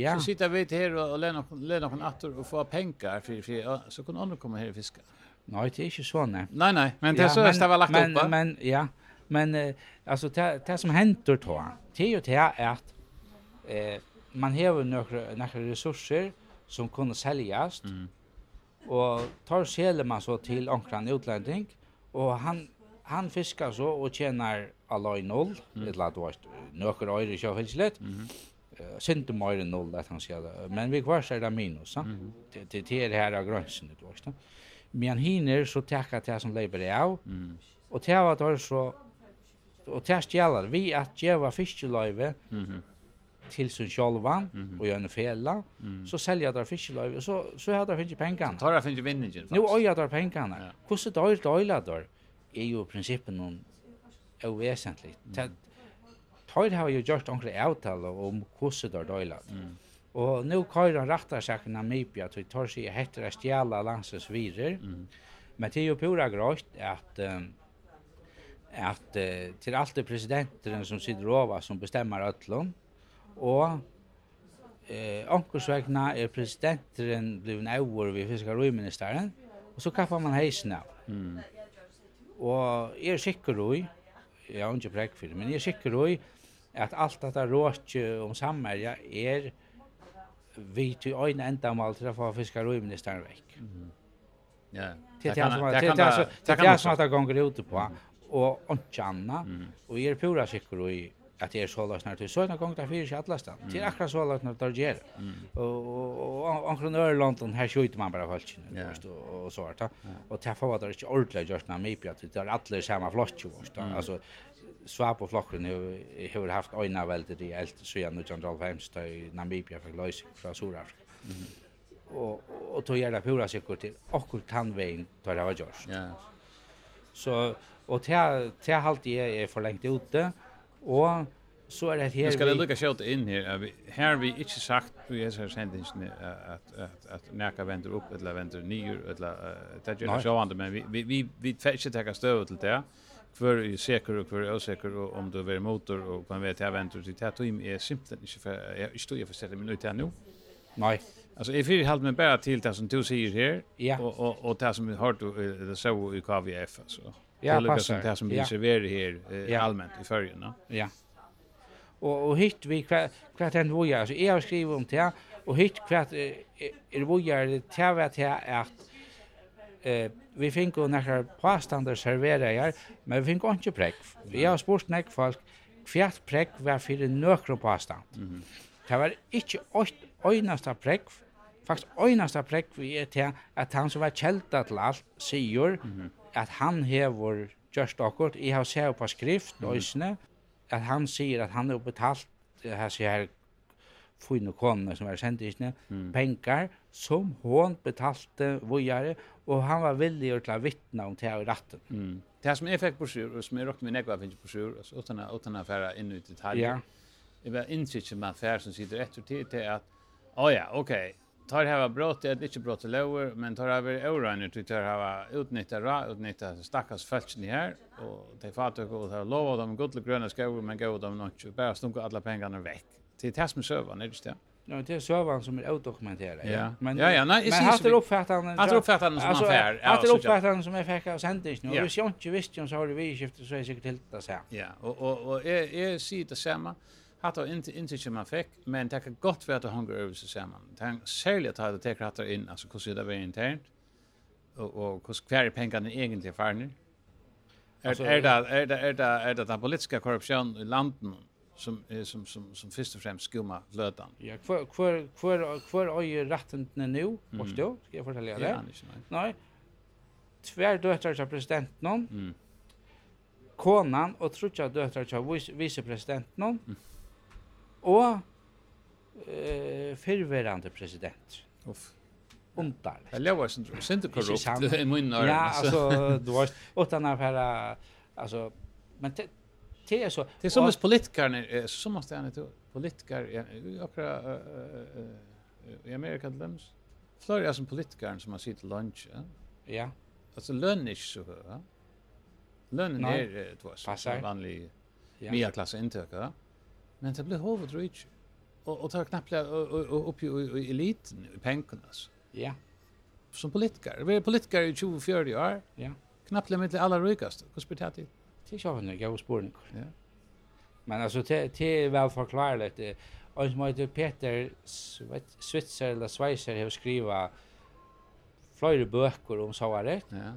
[SPEAKER 2] Ja. Så sitter vi här och lämnar lämnar från attor och får pengar för för så kan andra komma här och fiska.
[SPEAKER 3] Nej, det är inte så nej.
[SPEAKER 2] Nej nej, men det är så att det var lagt
[SPEAKER 3] upp.
[SPEAKER 2] Men
[SPEAKER 3] men ja, men alltså det det som händer då. Det är ju det är att eh man har några några resurser som kunde säljas. Mm. Och tar säljer man så till ankran utlänning och han han fiskar så och tjänar alloy noll, mm. eller att det var några öre i sjövälslet. Mm uh, synd mer enn noll at han sier det. men vi kvar är det minus va det det er det här av gränsen det vet men hinner så tacka till som leiber det av Mm. Og det var det så och det stjälar vi at djeva fiskeløyve mm -hmm. til sin sjolvan mm -hmm. og gjør en fälla så säljer där fiskeløyve, så så har där finns
[SPEAKER 2] Så tar där finns vinningen faktisk.
[SPEAKER 3] nu ojar där pengarna hur så där där där är ju principen någon oväsentligt tøyr har jo gjort onkre avtal om hvordan det er døyla. Mm. Og nå seg rattarsaken Namibia til tar seg hetter å stjæla landsens virer. Mm. Men det er jo pura grøyt at um, at uh, til alt det presidenten som sitter over som bestemmer øtlån og eh onkursvegna er presidenten blivin over við fiskariministeren og så kaffar man heisen av. Mm. Og er sikker oi, jeg har ikke prekk for det, men jeg er sikker oi at alt dette råkje om sammerja er vi til øyne enda endamal til å få fiskar og ministeren vekk. Mm.
[SPEAKER 2] Ja.
[SPEAKER 3] Det er det som at det gonger ute på, og ikke anna, og jeg er pura sikker i at det er så løsner til. Så en gang det fyrir seg alle. Det er akkurat så løsner til å gjøre. Og omkring Ørlandon, her skjøyter man bare folkene, og så er det. Og til å få at det er ikke ordentlig gjørst med mye, at det er alle samme flott, altså, svap og flokken har haft øyne veldig i eld siden 1995 da Namibia fikk løsning fra Sur-Afrika. Mm. Og, og tog gjerne pura sikkert til okkur tannveien da det var gjørs. Ja. Så, og til, til halte jeg er for lengt ute, og så er det her...
[SPEAKER 2] vi... skal vi... lukka sjått inn her, vi, her vi ikke sagt i disse sendingsene at, at, at nækka vender opp, eller vender nyer, eller uh, det er ikke sjående, men vi, vi, vi, vi ikke tekka støv til det för är säker och för är osäker om du är motor och kan vet jag väntar till til och är simpelt inte för jag står ju för sätta minut här nu.
[SPEAKER 3] Nej.
[SPEAKER 2] Alltså if you Altså me bara till det som du säger här ja. och och det som vi har det så i KVF altså
[SPEAKER 3] Ja,
[SPEAKER 2] det
[SPEAKER 3] passar.
[SPEAKER 2] Det som blir serverat här eh, allmänt i färgen. Ja.
[SPEAKER 3] Och och hit vi kvart en voja. Alltså jag har skrivit om det och hit kvart är voja det tävlat här att eh vi fikk jo några påstander servera här, men vi fick ikke prekk. Vi har spurt näck folk kvärt prekk var fyrir nøkro påstand.
[SPEAKER 2] Mm. -hmm.
[SPEAKER 3] Det var ikke øynasta prekk, faktisk øynasta prekk vi er til at han som var kjelta til alt sier mm -hmm. at han hever gjørst akkurat, jeg har sett på skrift mm -hmm. At han sier at han har betalt her sier her fine konene som er sendt isne, mm. penger, som hon betalte vojare og han var villig til å vittna om det här i ratten.
[SPEAKER 2] Mm. Det här som jag fick sjur, och som jag råkade med nekva finns brosjur utan, utan att färra in i detaljer.
[SPEAKER 3] Ja.
[SPEAKER 2] Det var intrycket med affär som sitter ett och tid till att oh ja, okej, tar det här var brott, det är inte brott till lower, men tar det här var oröjner tar det här var utnyttja ra, utnyttja stackars fältsen här och det fattar jag och det här dem godlig gröna skogar men gav dem något, bara stunka alla pengarna väck. Det är det som sövar, är det inte det?
[SPEAKER 3] Ja, det är servern som är outdokumenterad.
[SPEAKER 2] Ja.
[SPEAKER 3] Men
[SPEAKER 2] ja, ja, nej,
[SPEAKER 3] men han
[SPEAKER 2] har
[SPEAKER 3] uppfattat
[SPEAKER 2] han.
[SPEAKER 3] Han
[SPEAKER 2] har uppfattat han som affär.
[SPEAKER 3] Han har
[SPEAKER 2] uppfattat
[SPEAKER 3] han som affär och sen det
[SPEAKER 2] nu.
[SPEAKER 3] Vi ser inte visst ju så har det vi skiftat så är säkert helt det så här.
[SPEAKER 2] Ja, och och och är är ser det samma. Har då inte inte som man fick, men det kan gott vara att hungrar över sig samman. Tänk särskilt att det tar att in alltså hur ser det väl internt. Och och hur kvar pengarna egentligen farna? Är är det är det är det är det den politiska korruption i landet som är som som som först och främst skumma lödan.
[SPEAKER 3] Ja, kvar kvar kvar kvar är rätten nu, mm. du? Ska jag fortälja det?
[SPEAKER 2] Ja, nej.
[SPEAKER 3] Nej. Tvär döttrar till presidenten.
[SPEAKER 2] Mm.
[SPEAKER 3] Konan och trutja döttrar till vicepresidenten.
[SPEAKER 2] Mm.
[SPEAKER 3] Och eh förverande president.
[SPEAKER 2] Uff.
[SPEAKER 3] Undar.
[SPEAKER 2] Det låter som inte korrupt i munnen.
[SPEAKER 3] Ja, alltså du har åt den här alltså men det är så.
[SPEAKER 2] Det är som att politiker som måste jag inte politiker akra i Amerika till Florida som politiker som har sitt lunch. Ja. Alltså lön är så hög.
[SPEAKER 3] Lönnen
[SPEAKER 2] är det
[SPEAKER 3] var
[SPEAKER 2] vanlig media klass intake. Men det blir hovet rich. Och och tar knappt upp i eliten i pengarna.
[SPEAKER 3] Ja.
[SPEAKER 2] Som politiker. Vi är politiker i 20-40 år.
[SPEAKER 3] Ja.
[SPEAKER 2] Knappt med alla rikaste. Hur spelar det?
[SPEAKER 3] Det er ikke en god spørning.
[SPEAKER 2] Ja.
[SPEAKER 3] Men altså, det, det er vel forklarligt. Og som heter Peter Svitzer eller Sveiser har skrivet flere bøker om såret.
[SPEAKER 2] Ja.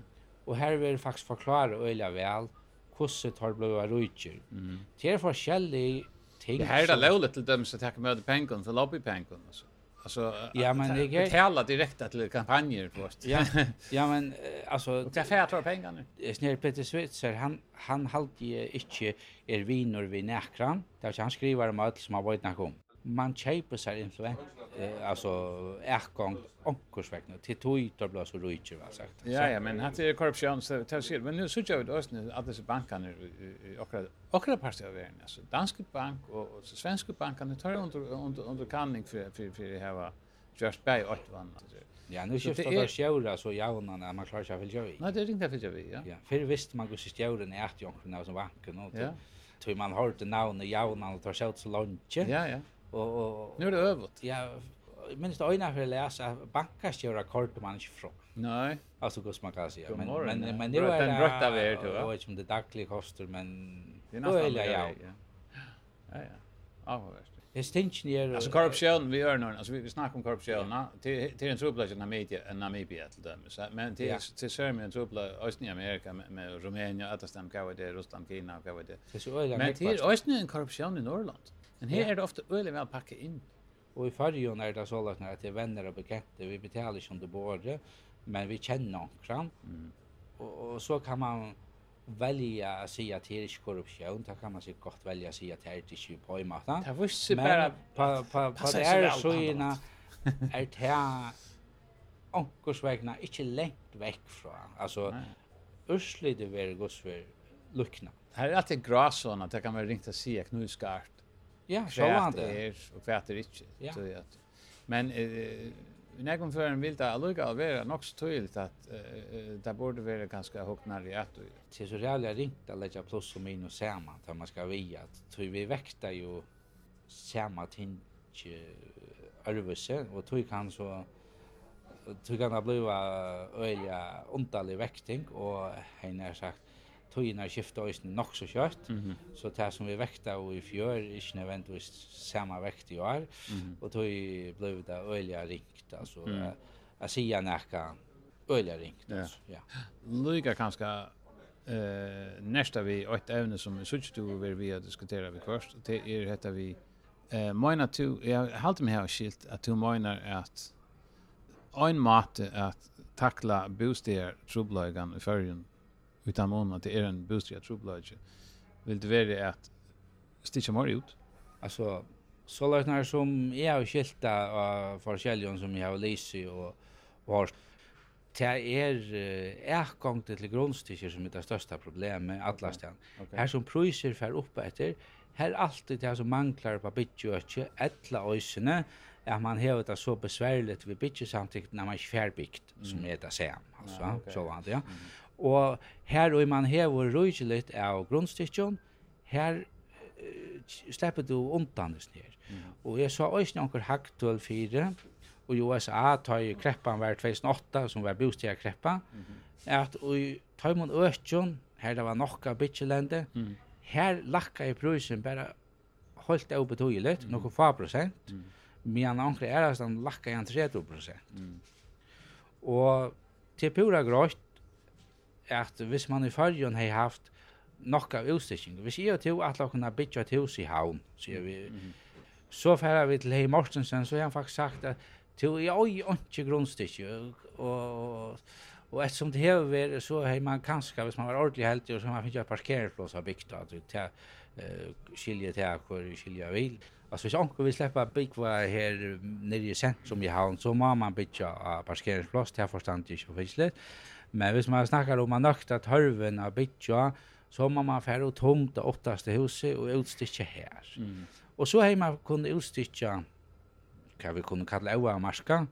[SPEAKER 3] Og her vil jeg faktisk forklare øyla vel hvordan det har blitt rujtjer.
[SPEAKER 2] Mm.
[SPEAKER 3] Det er forskjellige ting.
[SPEAKER 2] Det her er det lovlig til dem som med møte pengen, til lobbypengen. Altså alltså
[SPEAKER 3] ja men det är
[SPEAKER 2] betala direkt till kampanjer först.
[SPEAKER 3] ja. Ja men alltså
[SPEAKER 2] det får ta pengar nu.
[SPEAKER 3] Snär Peter Switzer han han halt ju inte är vinor vi näkran. Där han skriver om allt som har varit nakom man kjøper seg influent, eh, altså erkong onkursvekna, til tog der blir så rujtjer, hva sagt.
[SPEAKER 2] Ja, ja, men hatt er korrupsjon, så tar sig, men nu sørger vi det også, at disse bankene i okra parter av verden, altså danske bank og, og svenske bankene tar under, under, under kanning for, for, for, for var just by åt vann.
[SPEAKER 3] Ja, nu skiftar
[SPEAKER 2] det
[SPEAKER 3] sjøra så jaunan at man klarar seg å fylgja vi.
[SPEAKER 2] Nei, det er ringt å fylgja vi, ja.
[SPEAKER 3] Ja, fyrir visste man gus i stjauren er at jonkrona som vanken, og tog man hørte navnet jaunan og tar sjøt så langt.
[SPEAKER 2] Ja, ja
[SPEAKER 3] og og
[SPEAKER 2] nu är det övat.
[SPEAKER 3] Ja, minns det ena för läsa bankastjöra kort man inte från.
[SPEAKER 2] Nej.
[SPEAKER 3] Alltså går man kan säga men men men nu är
[SPEAKER 2] det rätt av er
[SPEAKER 3] då. Och inte det dagliga kostar men
[SPEAKER 2] det är nästan
[SPEAKER 3] ja.
[SPEAKER 2] Ja ja. Ja, visst.
[SPEAKER 3] Det stinks ner.
[SPEAKER 2] Alltså korruption vi gör nu. Alltså vi vi snackar om korruption. Ja. Till till en trubbel i Namibia, en Namibia till dem. Så men till till Serbien en trubbel i Amerika med, med Rumänien, att stämma det, Ryssland, Kina kan det. Men till Östra en korruption i Norrland. Men
[SPEAKER 3] her
[SPEAKER 2] er det ofte øyelig vel pakket inn.
[SPEAKER 3] Og i fargen er det så lagt at det er venner og bekjente. Vi betaler ikke om det både, men vi kjenner omkring.
[SPEAKER 2] Mm.
[SPEAKER 3] Og, og så kan man välja att säga att det är inte korruption, då kan man sig gott välja att säga att det är inte på i maten.
[SPEAKER 2] Det var
[SPEAKER 3] ju
[SPEAKER 2] bara...
[SPEAKER 3] På, på, på det
[SPEAKER 2] här
[SPEAKER 3] så
[SPEAKER 2] är
[SPEAKER 3] det är det här inte längt väck från. Alltså,
[SPEAKER 2] urslig
[SPEAKER 3] det var gos för lukna.
[SPEAKER 2] Det här är alltid gråsån att det kan vara ringt att säga knuskarrt
[SPEAKER 3] Ja, så var det.
[SPEAKER 2] er, og hva er ikke.
[SPEAKER 3] Ja.
[SPEAKER 2] Så, at, men eh, när kom för en vill det alltså att vara nog så tydligt att uh, det borde vara ganska högt när det är
[SPEAKER 3] det är så jävla ringt att lägga plus och minus samman att man ska via att tror vi väkta ju samma ting överse och tror kan så tror kan det bli öliga underlig väkting och hen har sagt tøyna skifta òsne nok så kjøtt,
[SPEAKER 2] mm -hmm.
[SPEAKER 3] så det som vi vekta og i fjør, ikke nødvendigvis samme vekt i år,
[SPEAKER 2] mm -hmm.
[SPEAKER 3] og tøy blei det øyla ringt, altså,
[SPEAKER 2] mm.
[SPEAKER 3] jeg, jeg sier nekka øyla ringt,
[SPEAKER 2] ja.
[SPEAKER 3] altså, ja.
[SPEAKER 2] Lyga kanskje eh nästa vi ett ämne som vi såg du vi vi diskutera vi först det är heter vi eh mina två jag hållt mig här skilt att två mina att en måte att tackla bostäder trubblagan i förrjun utan mån att det är en bostad jag tror blöjt. Vill det vara att stitcha mer ut?
[SPEAKER 3] Alltså, så lär när som jag har skilt av forskjelligen som jag har lyst och, och har Det er ergångt til grunnstikker som er det største problemet alle stedene.
[SPEAKER 2] Okay.
[SPEAKER 3] Her som priser fer opp etter, her alltid det som manglar på bytjøkje, etla øysene, at man hever det så besværligt ved bytjesamtikken når man ikke færbygd, som er det sem, altså,
[SPEAKER 2] ja, okay.
[SPEAKER 3] så vant, ja. Mm. Og her og man hever rujkjelit av grunnstykken, her uh, slipper du undan det ned. Mm. Og jeg sa også noen haktøl fire, og i USA tar jo kreppan var 2008, som var bostad kreppa, mm -hmm. at og i Taimon Øtjon, her det var nokka bitjelende,
[SPEAKER 2] mm.
[SPEAKER 3] her lakka i prusen bare holdt av betydelig, mm. noen få prosent,
[SPEAKER 2] mm.
[SPEAKER 3] men ankre er at han lakka i 30 prosent.
[SPEAKER 2] Mm.
[SPEAKER 3] Og til pura grått, at hvis man i fargen har haft nokka utstikking, hvis jeg og to at la kunne bytja et hus i havn, sier vi,
[SPEAKER 2] mm -hmm.
[SPEAKER 3] så færa vi til Hei Mortensen, så har han faktisk sagt at to i oi ikke grunnstikking, og, og og ettersom det hever vi, så har man kanskje, hvis man var ordentlig heldig, så har man finnet et parkeringsplås av bygda, at vi tar uh, skilje til hvor skilje vil. Altså hvis onker vil slippe bygva her nere i sentrum i havn, så må man bytja av parkeringsplås, det er forstandig ikke for Men hvis man snakkar om man nøkta tørven av bytja, så må man fære ut tomt det åttaste huset og utstitcha her.
[SPEAKER 2] Mm.
[SPEAKER 3] Og så har man kunnet utstitcha hva vi kunne kalla oa marska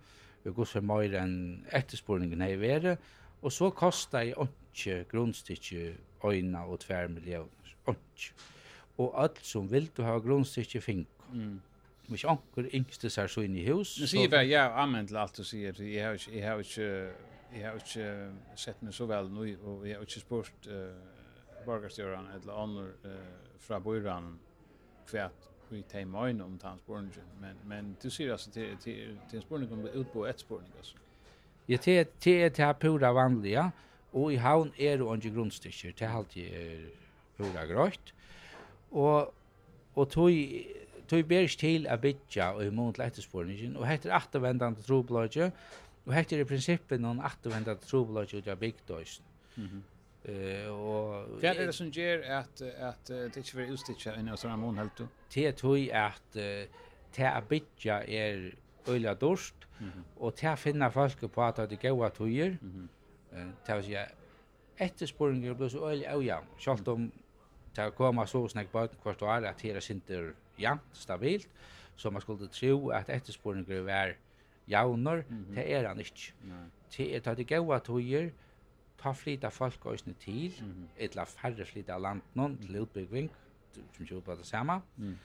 [SPEAKER 3] vi går for mer enn etterspurningen här i värre och så kostar jeg åntsje grundstitje öjna og tver miljoner åntsje Og alt som vil du ha grundstitje fink
[SPEAKER 2] mm.
[SPEAKER 3] Hvis anker yngste sær så inn i hus.
[SPEAKER 2] Nu sier vi, ja, amen til alt du sier. Jeg har ikke, jeg har ikke sett meg så vel nå, og jeg har ikke spurt uh, borgerstjøren eller andre uh, fra bøyren hva vi tar med om tannsporene. Men, men du sier altså til, til, til en sporene kan bli utbå et sporene, altså.
[SPEAKER 3] Ja, til er det pura vanlige, og i havn er det ikke grunnstykker, til alltid er pura grøyt. Og, og tog tog berst til a bitja og i mån til etterspåringen, og heter attervendande troblodje, og Og hekti er i prinsippet noen attervenda trobolag ut av bygdøysen.
[SPEAKER 2] Mm -hmm.
[SPEAKER 3] Uh, og
[SPEAKER 2] Hva er det som gjør at, at uh, det ikke vil utstitja enn oss ramon helt du?
[SPEAKER 3] Det er tog at uh, det er bytja er øyla dorst,
[SPEAKER 2] mm -hmm.
[SPEAKER 3] og det er finna folk på at det er gaua tøyer,
[SPEAKER 2] mm
[SPEAKER 3] -hmm. det vil si at ettersporinger blir så øyla øyla, selv om det er koma så snakk bøyden hvert år at det er sinter jant, stabilt, så man skulle tro at ettersporinger var javnor,
[SPEAKER 2] mm
[SPEAKER 3] det er han ikke. Det er det gaua tøyer, ta flyta folk òsne til,
[SPEAKER 2] mm
[SPEAKER 3] etla færre flyta av landen til utbygging, som ikke på det samme.
[SPEAKER 2] Mm.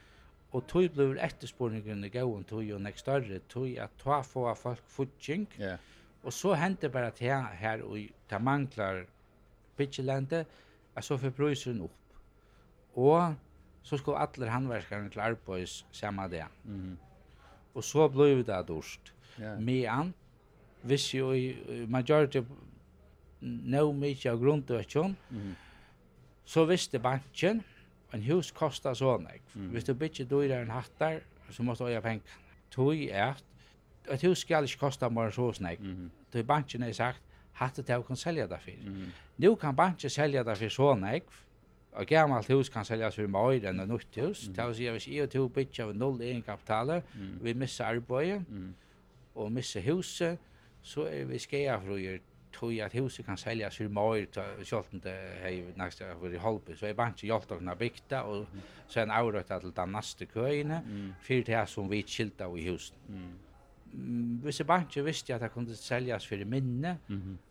[SPEAKER 3] Og tøy blir etterspurningen i gaua tøy og nek større tøy at ta få av folk futsing.
[SPEAKER 2] Yeah.
[SPEAKER 3] Og så hender bara til her, her og ta manglar pitchelente, at så får hun opp. Og så skal alle handverskerne til arbeids samme det.
[SPEAKER 2] Mm -hmm.
[SPEAKER 3] Og så blir det durst
[SPEAKER 2] yeah.
[SPEAKER 3] mean hvis jo majority no mykje av grunndøkken,
[SPEAKER 2] mm.
[SPEAKER 3] så visste banken en hus kosta så nek.
[SPEAKER 2] Mm.
[SPEAKER 3] Hvis du bytje dyrere enn hattar, så måste du øye penger. tog er at hus skal ikke kosta mer så nek.
[SPEAKER 2] Mm.
[SPEAKER 3] Tøy banken er sagt, hattet jeg kan selja det for.
[SPEAKER 2] Mm.
[SPEAKER 3] Nå kan banken selja det for så nek, og gammalt hus kan seljas for mer enn et nytt hus. Mm. Det vil si, hvis jeg og to bytje av null egen
[SPEAKER 2] kapitaler, mm.
[SPEAKER 3] vi missar arbeidet,
[SPEAKER 2] mm
[SPEAKER 3] og missa huset, så er vi skæafrøyer tog at huset kan selja sig mer sjolten det hei nästa för i Holby, så är bare ikke hjelpt okna bygda, og så er en avrøyta til den
[SPEAKER 2] næste
[SPEAKER 3] køyene, fyrir det som vi kilda i huset. Mm. Hvis jeg bare ikke visste at det kunne seljas för minne,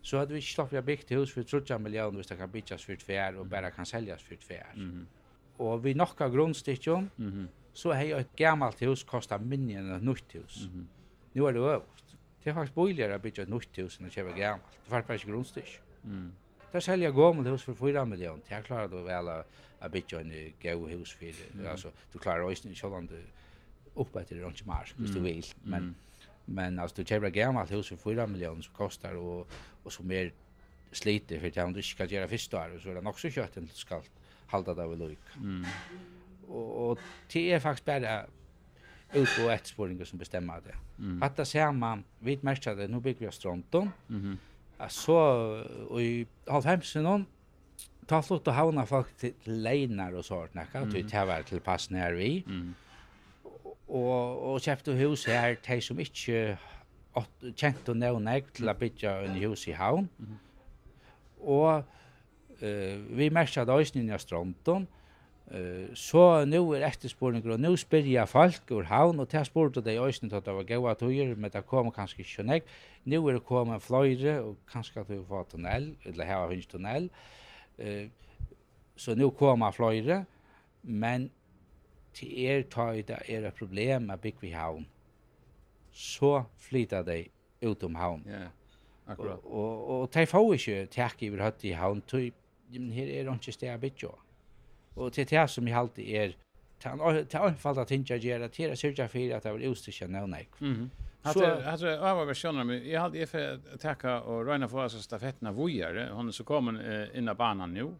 [SPEAKER 3] så hadde vi ikke slått vi byggt hus for 30 millioner hvis det kan byggas for tvær og bare kan seljas for tvær.
[SPEAKER 2] Mm.
[SPEAKER 3] Og vi nokka grunnstikken,
[SPEAKER 2] mm
[SPEAKER 3] -hmm. så hei et gammalt hus kostar minne enn et nytt hus.
[SPEAKER 2] Mm
[SPEAKER 3] Nu er det övrigt. Det er faktisk boligere å bygge ett nytt hus enn å kjøpe gammalt. Det är ikke grundstyck.
[SPEAKER 2] Mm.
[SPEAKER 3] Där säljer jag gammalt hus för 4 miljoner. Jag klarar då väl att bygga en god hus för det.
[SPEAKER 2] Mm.
[SPEAKER 3] Alltså, du klarar också en sådan uppe till det inte mer, om
[SPEAKER 2] du
[SPEAKER 3] vill. Men, mm. men alltså, du köper ett gammalt hus för 4 miljoner som kostar och, och som mer sliter för att om du inte kan göra första år, så är det också kött du ska halda det av lojk.
[SPEAKER 2] Mm.
[SPEAKER 3] Och, och det är faktiskt bara utbud och efterspåringar som bestämmer det.
[SPEAKER 2] Mm.
[SPEAKER 3] Att det ser man, vi märker det, nu bygger vi av stronton. Mm. Så, och i halvhemsen ta flott och havna folk till leinar och sånt näka att vi tar till pass när vi.
[SPEAKER 2] Mm.
[SPEAKER 3] Och och köpte hus här till som inte kjent och nära till att bygga en hus i havn. Mm. Och eh vi märkade ösnen i Stronton. Uh, så nu er efterspurningar og nu spyrja folk ur havn og til spurte det øysni til at det var gaua tøyer, men det kom kanskje ikke nek. Nu er det kommet fløyre og kanskje at vi får tunnel, eller her har tunnel. Uh, så nu kommer fløyre, men til er tøy det er et problem med bygg vi havn. Så flyter dei ut om havn.
[SPEAKER 2] Ja, yeah, akkurat.
[SPEAKER 3] Og, og, og de får ikke takk i høtt i havn, tog, men her er det ikke sted å bygge. Og til det som jeg alltid er, til anfalda tinja gjerra, til å sørge for at det var ustisja
[SPEAKER 2] nevnek.
[SPEAKER 3] Mm
[SPEAKER 2] Hatt det övar versioner, men jag hade för att tacka och Röjna för oss stafetterna vujare. Hon är så kommen eh, innan banan nu.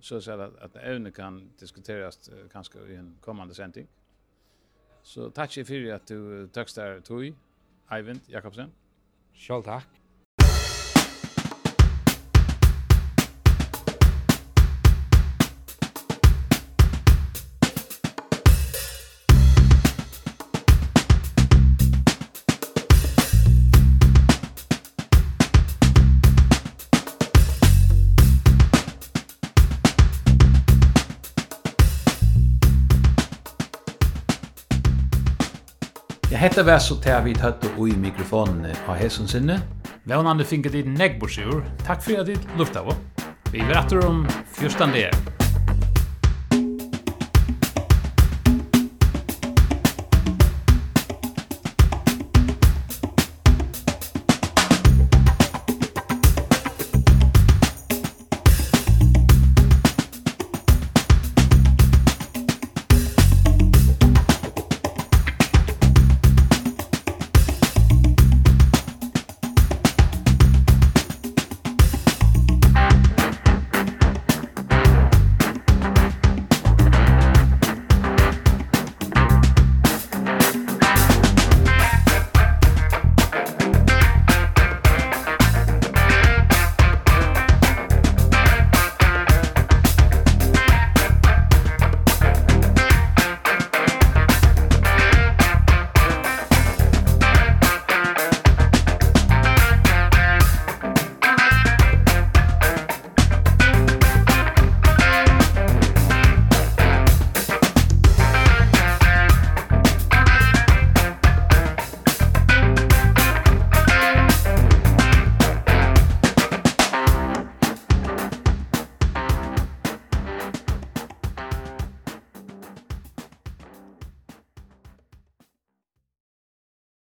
[SPEAKER 2] Så så att, att ävne kan diskuteras uh, kanske i en kommande sändning. Så tack för att du tökst där tog, Eivind Jakobsen.
[SPEAKER 3] Själv
[SPEAKER 2] tack. Hetta var så til vi tatt og i mikrofonen av hesson sinne. Vånande finket i. Takk fyri at du lufta på. Vi er etter om 14.